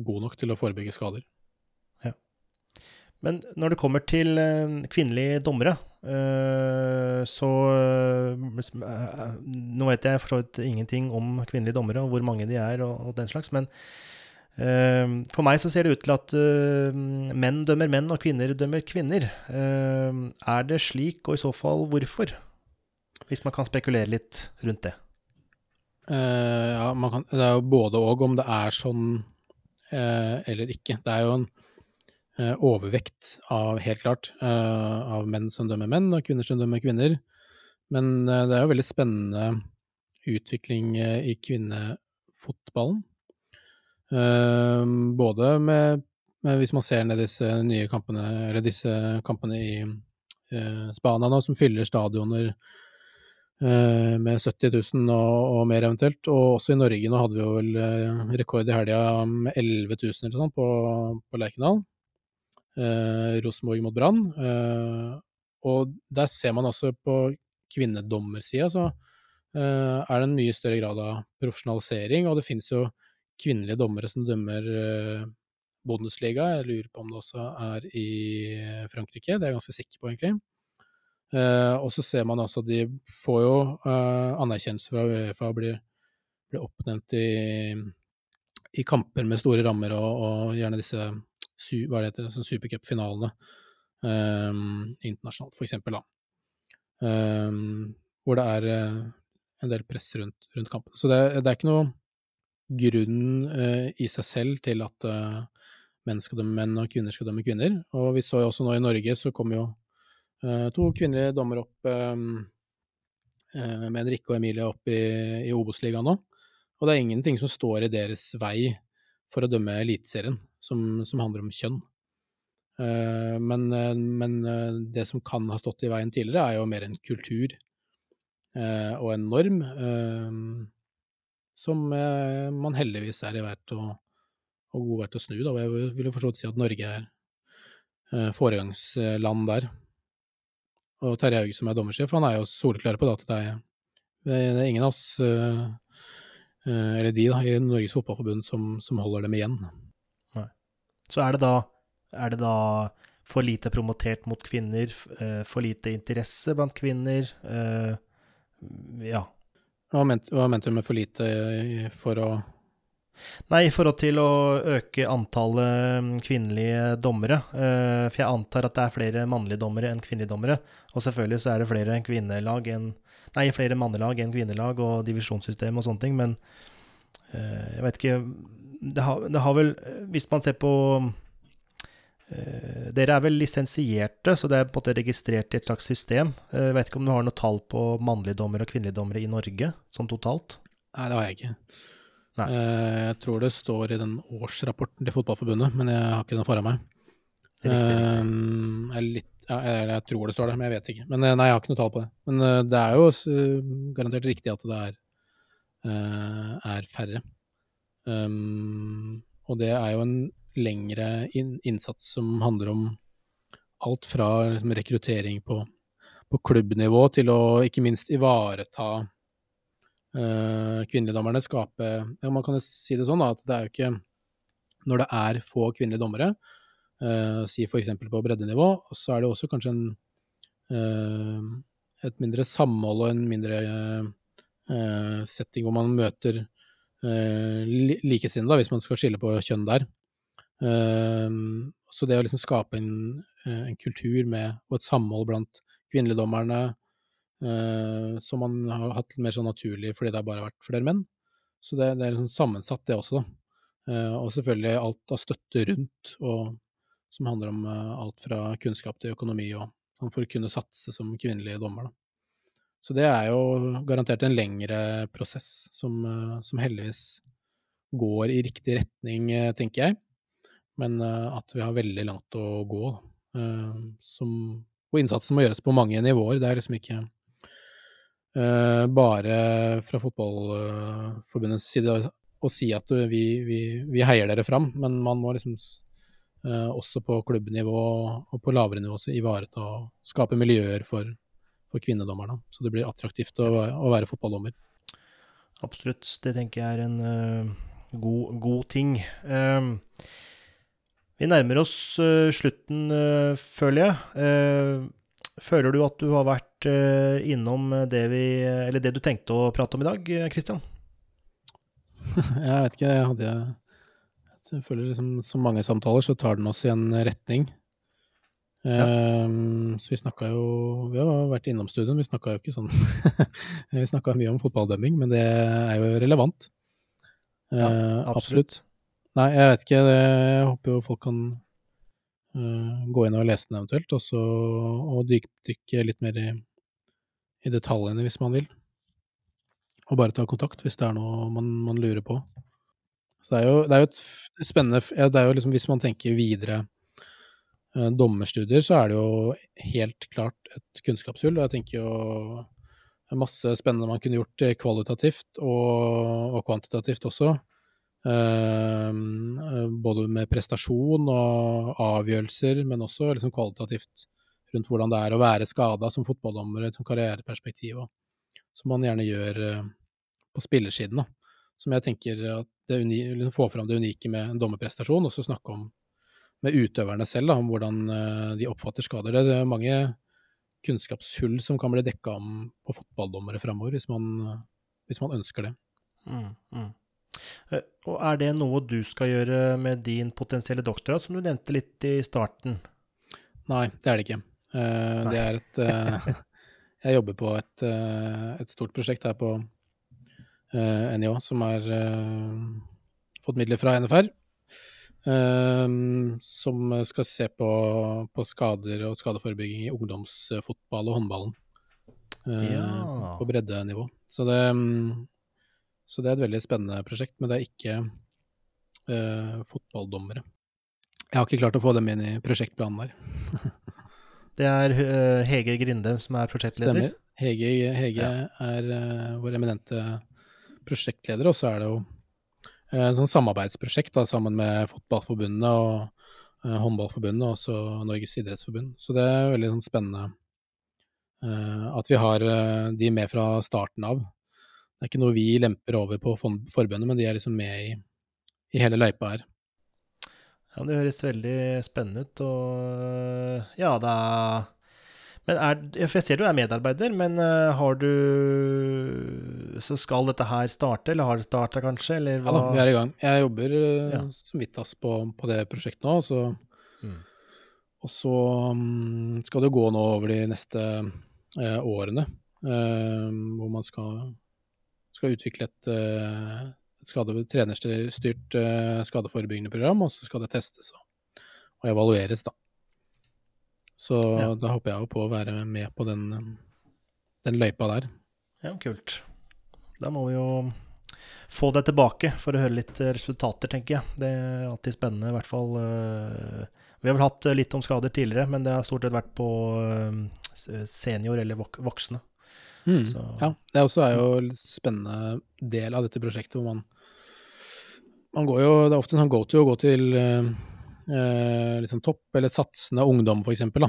god nok til å forebygge skader. Ja. Men når det kommer til kvinnelige dommere, så Nå vet jeg for så vidt ingenting om kvinnelige dommere og hvor mange de er og, den slags, men for meg så ser det ut til at menn dømmer menn og kvinner dømmer kvinner. Er det slik, og i så fall hvorfor? Hvis man kan spekulere litt rundt det. Uh, ja, kan, det er jo både og om det er sånn uh, eller ikke. Det er jo en Eh, overvekt av, helt klart, eh, av menn som dømmer menn, og kvinner som dømmer kvinner. Men eh, det er jo veldig spennende utvikling i kvinnefotballen. Både med, med Hvis man ser ned disse nye kampene, eller disse kampene i Spania nå, som fyller stadioner med 70 000 og, og, mer eventuelt. Og også i Norge, nå hadde vi jo vel rekord i helga med 11 000 eller sånn på, på Lerkendal eh, Rosenborg mot Brann. Eh, og der ser man også på kvinnedommersida så eh, er det en mye større grad av profesjonalisering, og det finnes jo kvinnelige dommere som dømmer eh, Bundesliga. Jeg lurer på om det også er i Frankrike, det er jeg ganske sikker på, egentlig. Eh, og så ser man også de får jo eh, anerkjennelse fra Uefa og blir, blir oppnevnt i, i, kamper med store rammer og, og gjerne disse hva det heter, supercupfinalene um, internasjonalt, for eksempel, da. Um, hvor det er en del press rundt, rundt kampen. Så det, det, er ikke noe grunn uh, i seg selv til at uh, menn skal dømme menn og kvinner skal dømme kvinner. Og vi så jo også nå i Norge, så kom jo uh, to kvinnelige dommere opp med Henrikke og Emilie opp i, i Obos-ligaen nå. Og det er ingenting som står i deres vei for å dømme Eliteserien, som, som handler om kjønn. Men, men det som kan ha stått i veien tidligere, er jo mer en kultur og en norm. Som eh, man heldigvis er i verdt å, og god til å snu. Da. Jeg vil jo forstått si at Norge er eh, foregangsland der. Og Terje Haug, som er dommersjef, han er jo soleklar på det at det er, det er ingen av oss, eh, eller de da, i Norges Fotballforbund som, som holder dem igjen. Nei. Så er det da, er det da for lite promotert mot kvinner, for lite interesse blant kvinner? Ja, hva mente, du med for lite for å Nei, i forhold til å øke antallet mm, kvinnelige dommere. Eh, for jeg antar at det er flere mannlige dommere enn kvinnelige dommere. Og selvfølgelig så er det flere kvinnelag enn Nei, flere mannelag enn kvinnelag og divisjonssystem og sånne ting, men eh, jeg vet ikke det har, det har vel Hvis man ser på dere er vel lisensierte, så det er på en måte registrert i et slags system. Jeg eh, vet ikke om du har noe tall på mannlige dommere og kvinnelige dommere i Norge, sånn totalt? Nei, det har jeg ikke. Nei. Eh, jeg tror det står i den årsrapporten til Fotballforbundet, men jeg har ikke den foran meg. Riktig, riktig. Jeg, litt, ja, jeg, tror det står der, men jeg vet ikke. Men nei, jeg har ikke noe tall på det. Men det er jo garantert riktig at det er, er færre. Um, og det er jo en lengre in innsats som handler om alt fra liksom, rekruttering på, på, klubbnivå til å ikke minst ivareta uh, kvinnelige Skape ja, Man kan jo si det sånn da, at det er jo ikke Når det er få kvinnelige dommere, uh, si f.eks. på breddenivå, så er det også kanskje en, uh, et mindre samhold og en mindre setting hvor man møter likesinnede, hvis man skal skille på kjønn der. Um, så det å liksom skape en, eh, en, kultur med, og et samhold blant kvinnelige dommerne, uh, som man har hatt mer sånn naturlig fordi det har bare vært flere menn. Så det, det er liksom sammensatt, det også. Da. og selvfølgelig alt av støtte rundt, og, som handler om alt fra kunnskap til økonomi, og sånn for å kunne satse som kvinnelige dommer. Da. Så det er jo garantert en lengre prosess som, som heldigvis går i riktig retning, tenker jeg men eh, at vi har veldig langt å gå. Eh, som, og innsatsen må gjøres på mange nivåer. Det er liksom ikke uh, bare fra Fotballforbundets side å, si at vi, vi, vi, heier dere fram, men man må liksom også på klubbnivå og på lavere nivå ivareta og skape miljøer for, for kvinnedommerne. Så det blir attraktivt å, å være fotballdommer. Absolutt. Det tenker jeg er en uh, god, god, ting. Uh, vi nærmer oss uh, slutten, uh, føler jeg. Uh, føler du at du har vært innom det vi Eller det du tenkte å prate om i dag, Kristian? jeg vet ikke, jeg hadde Jeg føler liksom så mange samtaler, så tar den oss i en retning. Ja. så vi snakka jo Vi har vært innom studien, vi snakka jo ikke sånn Vi snakka mye om fotballdømming, men det er jo relevant. Ja, absolutt. absolutt. Nei, jeg vet ikke. Jeg håper jo folk kan uh, gå inn og lese den eventuelt, og så og dykke litt mer i, i, detaljene hvis man vil. Og bare ta kontakt hvis det er noe man, man lurer på. Så det er jo, det er jo et spennende ja, Det er jo liksom Hvis man tenker videre uh, dommerstudier, så er det jo helt klart et kunnskapshull. Og jeg tenker jo masse spennende man kunne gjort kvalitativt og, og kvantitativt også. Ehm, eh, både med prestasjon og avgjørelser, men også liksom kvalitativt rundt hvordan det er å være skada som fotballdommer i et karriereperspektiv, som man gjerne gjør eh, på spillersiden. Da. Som jeg tenker at det liksom får fram det unike med en dommerprestasjon, og så snakke om med utøverne selv, da, om hvordan eh, de oppfatter skader. Det er mange kunnskapshull som kan bli dekka om på fotballdommere framover, hvis, hvis, man ønsker det. Mm, mm. Eh, og er det noe du skal gjøre med din potensielle doktorgrad, som du nevnte litt i starten? Nei, det er det ikke. Uh, det er et uh, jeg jobber på et, eh, et stort prosjekt her på eh, NIH, som har eh, fått midler fra NFR. eh, som skal se på, på skader og skadeforebygging i ungdomsfotball og håndballen. eh, Ja. På breddenivå. Så det, mm, så det er et veldig spennende prosjekt, men det er ikke uh, fotballdommere. Jeg har ikke klart å få dem inn i prosjektplanen der. Det er uh, Hege Grinde som er prosjektleder. Stemmer. Hege, Hege er uh, vår eminente prosjektleder, og så er det jo et sånn samarbeidsprosjekt da, sammen med Fotballforbundet og Håndballforbundet og også Norges idrettsforbund. Så det er veldig sånn spennende at vi har de med fra starten av. Det er ikke noe vi lemper over på forbundet, men de er liksom med i, i hele løypa her. Ja, det høres veldig spennende ut, og ja, det er Men er For jeg ser du er medarbeider, men eh, har du Så skal dette her starte, eller har det starta kanskje, eller Ja da, vi er i gang. Jeg jobber eh, Ja. som vidt på, på det prosjektet nå, så Mm. Og så mm, skal det gå nå over de neste eh, årene, eh, hvor man skal, skal utvikle et, eh, et skade, trenerstyrt eh, skadeforebyggende program, og så skal det testes og, og evalueres, da. Så Ja. da håper jeg jo på å være med på den, eh, den løypa der. Ja, kult. Da må vi jo få deg tilbake for å høre litt resultater, tenker jeg. Det er alltid spennende, i hvert fall. Vi har vel hatt litt om skader tidligere, men det har stort sett vært på senior eller voksne. Mm. Så- Ja, det også er jo en spennende del av dette prosjektet, hvor man Man går jo Det er ofte en sånn go-to å gå til eh, liksom topp eller satsende ungdom, for eksempel, da.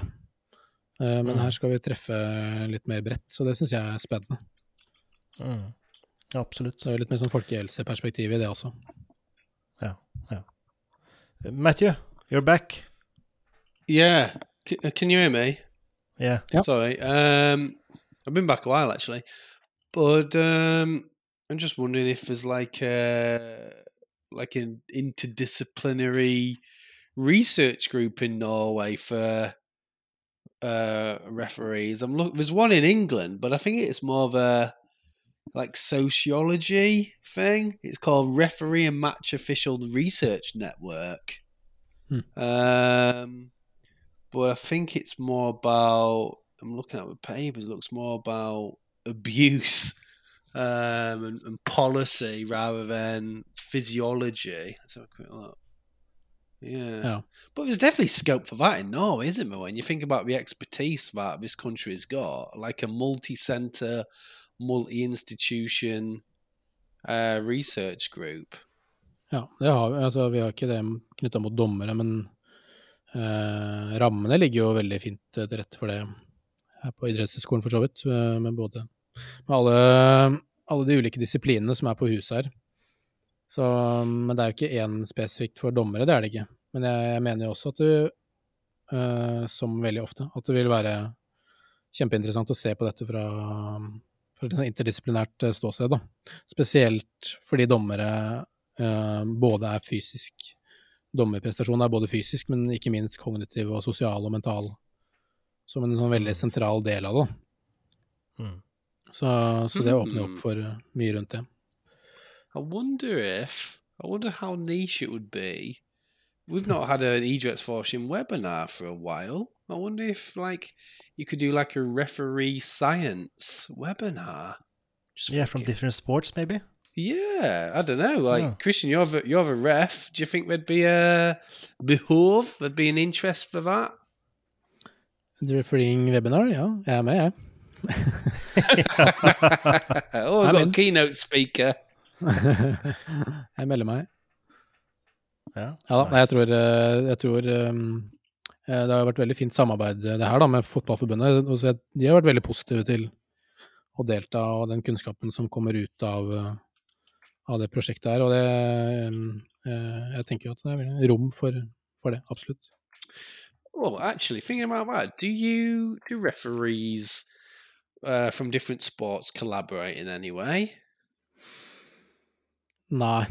Eh, men Mm. her skal vi treffe litt mer bredt, så det syns jeg er spennende. Mm. Ja, absolutt. Det er litt mer sånn folkehelseperspektiv i det også. Matthew, you're back. Yeah. C- can you hear me? Yeah. yeah. Sorry. Um, I've been back a while actually, but um, I'm just wondering if there's like a like an interdisciplinary research group in Norway for uh, referees. I'm look. There's one in England, but I think it's more of a like sociology thing. It's called Referee and Match Official Research Network. Hmm. Um, but I think it's more about. I'm looking at the papers. It looks more about abuse um, and, and policy rather than physiology. Let's have a quick look. Yeah. Yeah. But there's definitely scope for that in Norway, isn't there? When you think about the expertise that this country has got, like a multi-center, multi-institution uh, research group. Ja, det har vi. Altså, vi har ikke det knytta mot dommere, men eh, rammene ligger jo veldig fint til rette for det her på idrettshøyskolen, for så vidt. eh, Med både med alle, alle de ulike disiplinene som er på huset her. Så, men det er jo ikke én spesifikt for dommere, det er det ikke. Men jeg, jeg mener jo også at det, uh, som veldig ofte, at det vil være kjempeinteressant å se på dette fra, fra et interdisiplinært eh, ståsted. Da. Spesielt fordi dommere uh, både er fysisk Dommerprestasjon er både fysisk, men ikke minst kognitiv og sosial og mental, som en sånn veldig sentral del av det. Mm. Så, så det åpner Mm. opp for eh, mye rundt det. I wonder if I wonder how niche it would be. We've not had an Idrettsforskning webinar for a while. I wonder if like you could do like a referee science webinar. Just Yeah, from thinking. different sports, maybe? Yeah, I don't know. Like Yeah. Christian, you're the, you're the ref. Do you think there'd be a behove? There'd be an interest for that? Refereeing webinar, ja, jeg er med, jeg. oh, I've got in. keynote speaker. jeg melder meg. Ja, Ja da, nei, jeg tror, eh, jeg tror um, eh, Det har vært veldig fint samarbeid eh, det her da med Fotballforbundet. og så jeg- De har vært veldig positive til å delta og den kunnskapen som kommer ut av, eh, av det prosjektet her. Og det um, eh, Jeg tenker jo at det er rom for, for det, absolutt. Well, actually, thinking about that, do you do referees uh, from different sports collaborate in any way? Nei,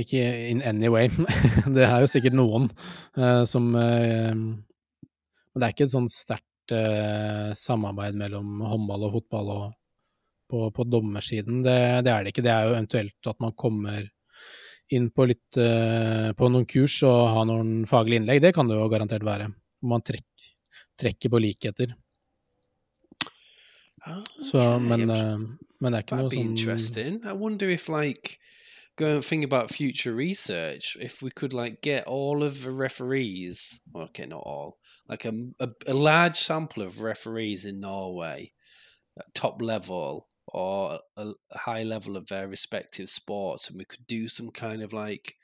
ikke in any way. det er jo sikkert noen uh, som uh, Men det er ikke et sånn sterkt eh, samarbeid mellom håndball og fotball og på, på dommersiden. Det, det, er det ikke. Det er jo eventuelt at man kommer inn på litt på noen kurs og har noen faglige innlegg. Det kan det jo garantert være. Man trekker, trekker på likheter. Okay. Så, men, eh, men det er ikke That'd noe be interesting. I wonder if, like, go and think about future research, if we could, like, get all of the referees, okay, not all, like a, a, a large sample of referees in Norway, at top level or a high level of their respective sports, and we could do some kind of like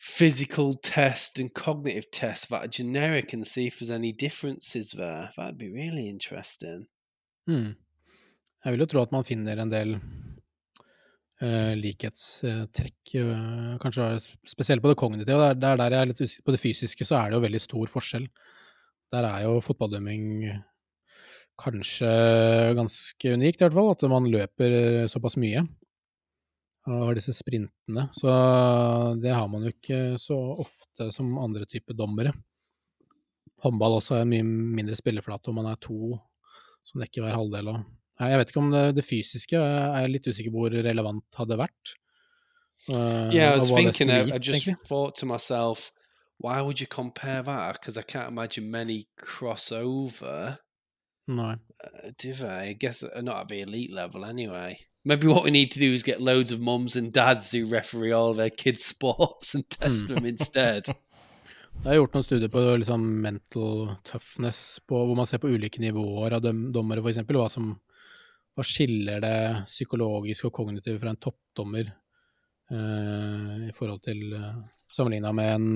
physical test and cognitive test that are generic and see if there's any differences there. That'd be really interesting. Mm. Jeg vil jo tro at man finner en del uh, likhetstrekk, uh, kanskje spesielt på det kognitive. Der, der, der er litt. På det fysiske så er det jo veldig stor forskjell. Der er jo fotballdømming kanskje ganske unikt, i hvert fall. At man løper såpass mye og har disse sprintene. Så det har man jo ikke så ofte som andre typer dommere. Håndball også er mye mindre spilleflate, og man er to som dekker hver halvdel. Og jeg vet ikke om det, det fysiske er litt usikker på hvor relevant hadde vært. Uh, yeah, I was thinking, I, I just egentlig. thought to myself, why would you compare that? Because I can't imagine many crossover. No. Uh, do they? I guess not at the elite level anyway. Maybe what we need to do is get loads of mums and dads who referee all their kids' sports and test mm. them instead. Jeg har gjort noen studier på liksom mental toughness, på, hvor man ser på ulike nivåer av dom, dommere, f.eks. Hva, som, hva skiller det psykologiske og kognitive fra en toppdommer eh, i forhold til eh, sammenligna med en,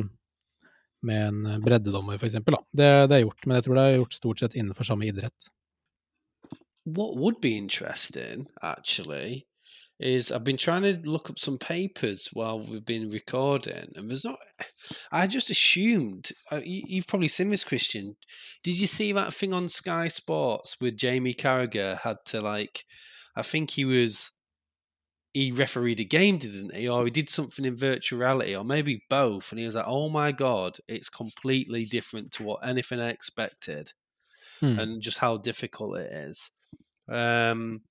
med en breddedommer, f.eks. Det, det er gjort, men jeg tror det er gjort stort sett innenfor samme idrett. What would be interesting actually is I've been trying to look up some papers while we've been recording, and there's not. I just assumed uh, you, have probably seen this, Christian. Did you see that thing on Sky Sports with Jamie Carragher had to like? I think he was he refereed a game, didn't he? Or he did something in virtual reality, or maybe both. And he was like, "Oh my god, it's completely different to what anything I expected." Hmm. and just how difficult it is. Um,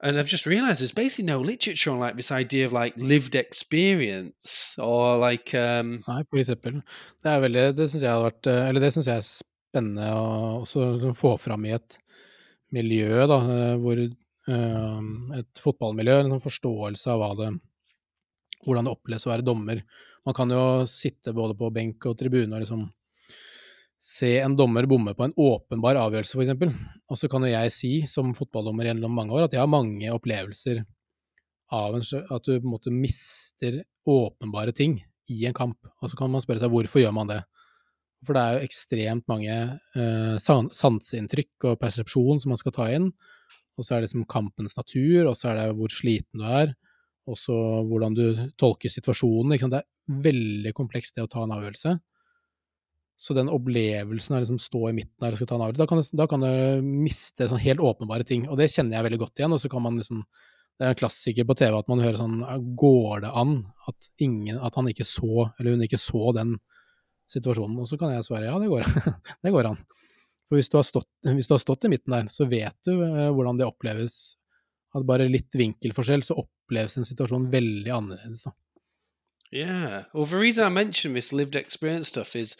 and I've just realized there's basically no literature on like this idea of like lived experience or like um... Nei, for eksempel. Det er veldig Det syns jeg har vært eh, Eller det syns jeg er spennende å også, få fram i et miljø, da, eh, hvor um, Et fotballmiljø, en sånn forståelse av hva det hvordan det oppleves å være dommer. Man kan jo sitte både på benk og tribune og liksom se en dommer bomme på en åpenbar avgjørelse, f.eks. Og så kan jo jeg si, som fotballdommer gjennom mange år, at jeg har mange opplevelser av en, at du på en måte mister åpenbare ting i en kamp. Og så kan man spørre seg hvorfor gjør man det? For det er jo ekstremt mange eh, sanseinntrykk og persepsjon som man skal ta inn. Og så er det liksom kampens natur, og så er det hvor sliten du er, og så hvordan du tolker situasjonen. Det er veldig komplekst det å ta en avgjørelse. Så den opplevelsen av å liksom stå i midten her og skal ta en avgjørelse, da kan, det, da kan det miste sånn helt åpenbare ting. Og det kjenner jeg veldig godt igjen. Og så kan man liksom Det er en klassiker på TV at man hører sånn Går det an at, ingen, at han ikke så, eller hun ikke så den situasjonen? Og så kan jeg svare ja, det går, det går an. For hvis du, stått, hvis du, har stått, i midten der, så vet du eh, hvordan det oppleves. At bare litt vinkelforskjell, så oppleves en situasjon veldig annerledes, da. Yeah. Well, the reason I mention this lived experience stuff is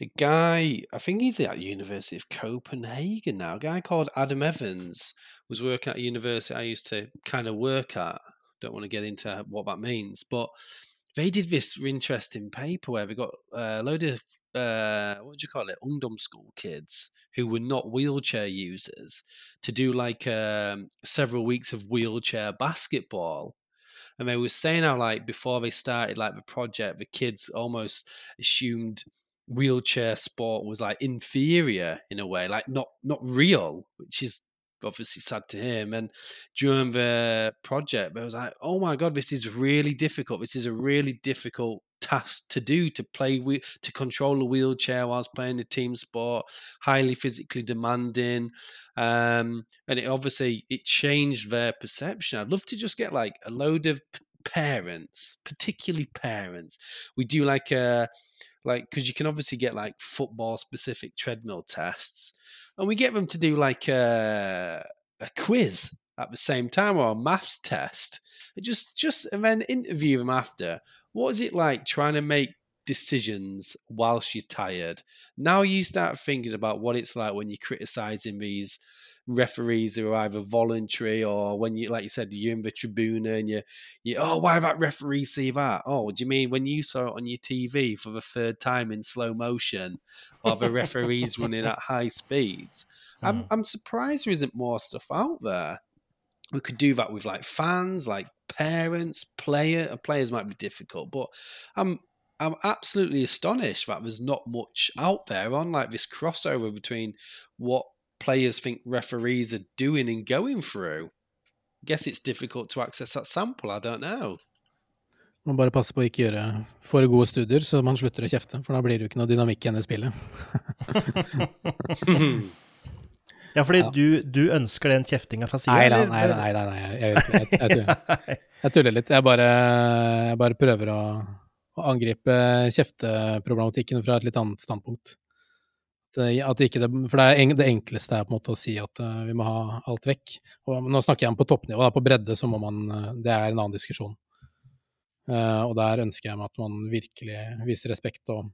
a guy, I think he's at University of Copenhagen now, a guy called Adam Evans was working at a university I used to kind of work at. Don't want to get into what that means, but they did this interesting paper where they got a load of uh, what do you call it, ungdom school kids who were not wheelchair users to do like um, several weeks of wheelchair basketball. And they were saying how like before they started like the project, the kids almost assumed wheelchair sport was like inferior in a way, like not not real, which is obviously sad to him. And during the project, I was like, oh my god, this is really difficult. This is a really difficult task to do to play with to control a wheelchair whilst playing the team sport highly physically demanding um and it obviously it changed their perception i'd love to just get like a load of parents particularly parents we do like a like because you can obviously get like football specific treadmill tests, and we get them to do like a a quiz at the same time or a maths test. Just just and then interview them after. What is it like trying to make decisions whilst you're tired? Now you start thinking about what it's like when you're criticizing these referees who are either voluntary or when you, like you said, you're in the tribune and you, you, oh, why that referee see that? Oh, do you mean when you saw it on your TV for the third time in slow motion, or the referees running at high speeds? Mm. I'm, I'm surprised there isn't more stuff out there. We could do that with like fans, like parents, player. Players might be difficult, but I'm I'm absolutely astonished that there's not much out there on like this crossover between what players think referees are doing and going through. Guess it's difficult to access that sample. I don't know. Man bare passer på å ikke gjøre for gode studier, så man slutter å kjefte. For da blir det jo ikke noe dynamikk igjen i spillet. ja, fordi ja. Du, du, ønsker den kjeftinga fra sida? Nei, nei, nei, nei, nei, jeg. Jeg, jeg, tuller. jeg, tuller litt. Jeg bare, jeg bare prøver å, å angripe kjefteproblematikken fra et litt annet standpunkt. Eh, at ikke det, for det, er, det enkleste er på en måte å si at uh, vi må ha alt vekk. Og nå snakker jeg om på toppnivå. Da, på bredde så må man uh, Det er en annen diskusjon. Uh, og der ønsker jeg meg at man virkelig viser respekt og,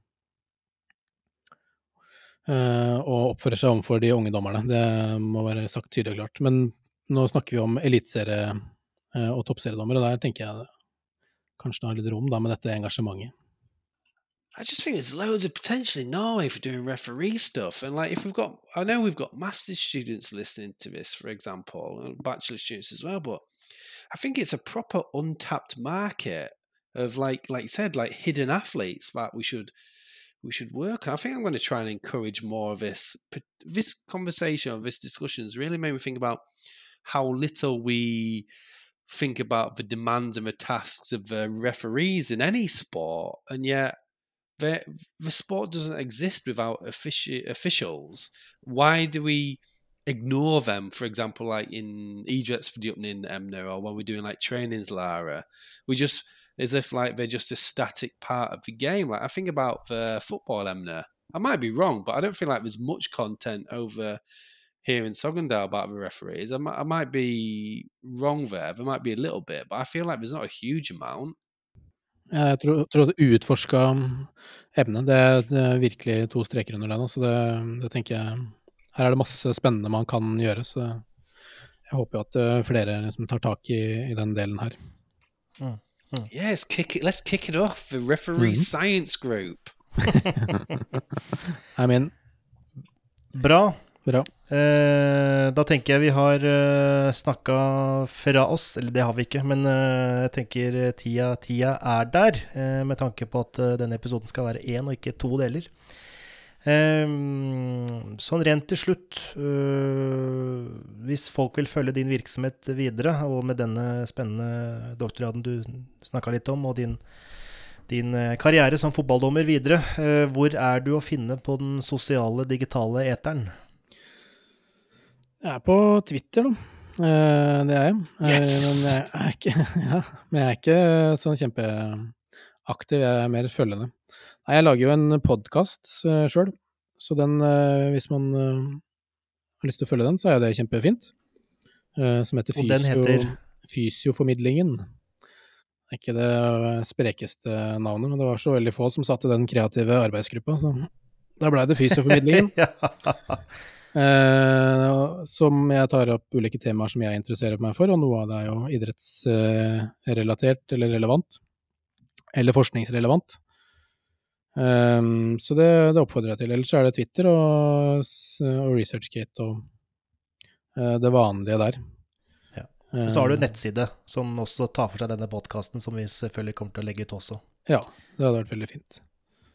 og oppfører seg overfor de unge dommerne. Det må være sagt tydelig og klart. Men nå snakker vi om eliteserie- og toppseriedommer, og der tenker jeg kanskje det har litt rom da med dette engasjementet. I just think there's loads of potential in Norway for doing referee stuff. And like, if we've got, I know we've got master's students listening to this, for example, and bachelor students as well, but I think it's a proper untapped market of like, like you said, like hidden athletes that we should, we should work. I think I'm going to try and encourage more of this. This conversation, this discussion has really made me think about how little we think about the demands and the tasks of the referees in any sport, and yet the the sport doesn't exist without offici- officials. Why do we ignore them? For example, like in idrettsfordypning Emner, or when we're doing like trainings, Lara, we just as if like they're just a static part of the game. Like I think about the football Emner. I might be wrong, but I don't feel like there's much content over here in Sogndal about the referees. I might, I might be wrong there. There might be a little bit, but I feel like there's not a huge amount. Jeg tror, tror at utforska evne, det, det, er virkelig to streker under den. Så det, det, tenker jeg Her er det masse spennende man kan gjøre, så jeg håper jo at eh, flere liksom tar tak i, i den delen her. Mm. Mm. Yes, kick it, let's kick it off, the referee mm. science group. I mean Bra. Bra. Eh, da tenker jeg vi har eh, snakka fra oss, eller det har vi ikke, men eh, jeg tenker tida, tida er der, med tanke på at denne episoden skal være én og ikke to deler. Sånn rent til slutt, hvis folk vil følge din virksomhet videre, og med denne spennende doktorgraden du snakka litt om, og din, din karriere som fotballdommer videre, hvor er du å finne på den sosiale, digitale eteren? Jeg er på Twitter, da. Uh, det er jeg. Uh, yes! Men jeg er ikke, ja, men jeg er ikke sånn kjempeaktiv, jeg er mer følgende. Nei, jeg lager jo en podkast uh, sjøl, så den, hvis man har lyst til å følge den, så er det kjempefint. som heter, Fysio, heter Fysioformidlingen. Det er ikke det sprekeste navnet, men det var så veldig få som satt i den kreative arbeidsgruppa, så da blei det Fysioformidlingen. ja. Eh, som jeg tar opp ulike temaer som jeg interesserer meg for, og noe av det er jo idrettsrelatert eller relevant. Eller forskningsrelevant. Um, så det, det, oppfordrer jeg til. Ellers er det Twitter og, og ResearchGate og uh, det vanlige der. Ja. Så har du nettside som også tar for seg denne podkasten, som vi selvfølgelig kommer til å legge ut også. Ja, det hadde vært veldig fint.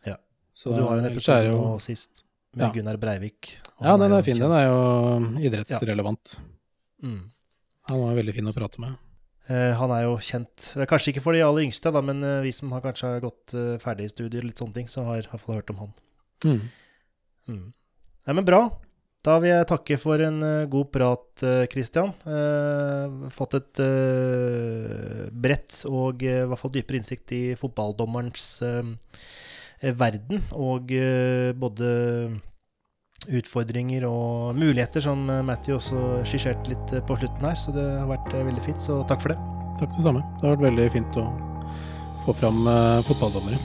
Ja. Så du har en episode nå sist med ja. Gunnar Breivik. Ja, den er, fin. Den er jo idrettsrelevant. Ja. Mm. Han var veldig fin å prate med. Uh, han er jo kjent, kanskje ikke for de aller yngste, da, men uh, vi som har kanskje har gått uh, ferdig i studier, litt sånne ting, så har i hvert fall hørt om han. Mm. Mm. Nei, men bra. Da vil jeg takke for en god prat, Christian. fått et bredt og i hvert fall dypere innsikt i fotballdommerens eh, verden, og eh, både utfordringer og muligheter, som eh, Matthew også skisserte litt eh, på slutten her. Så det har vært eh, veldig fint, så takk for det. Takk det samme. Det har vært veldig fint å få fram eh, fotballdommere.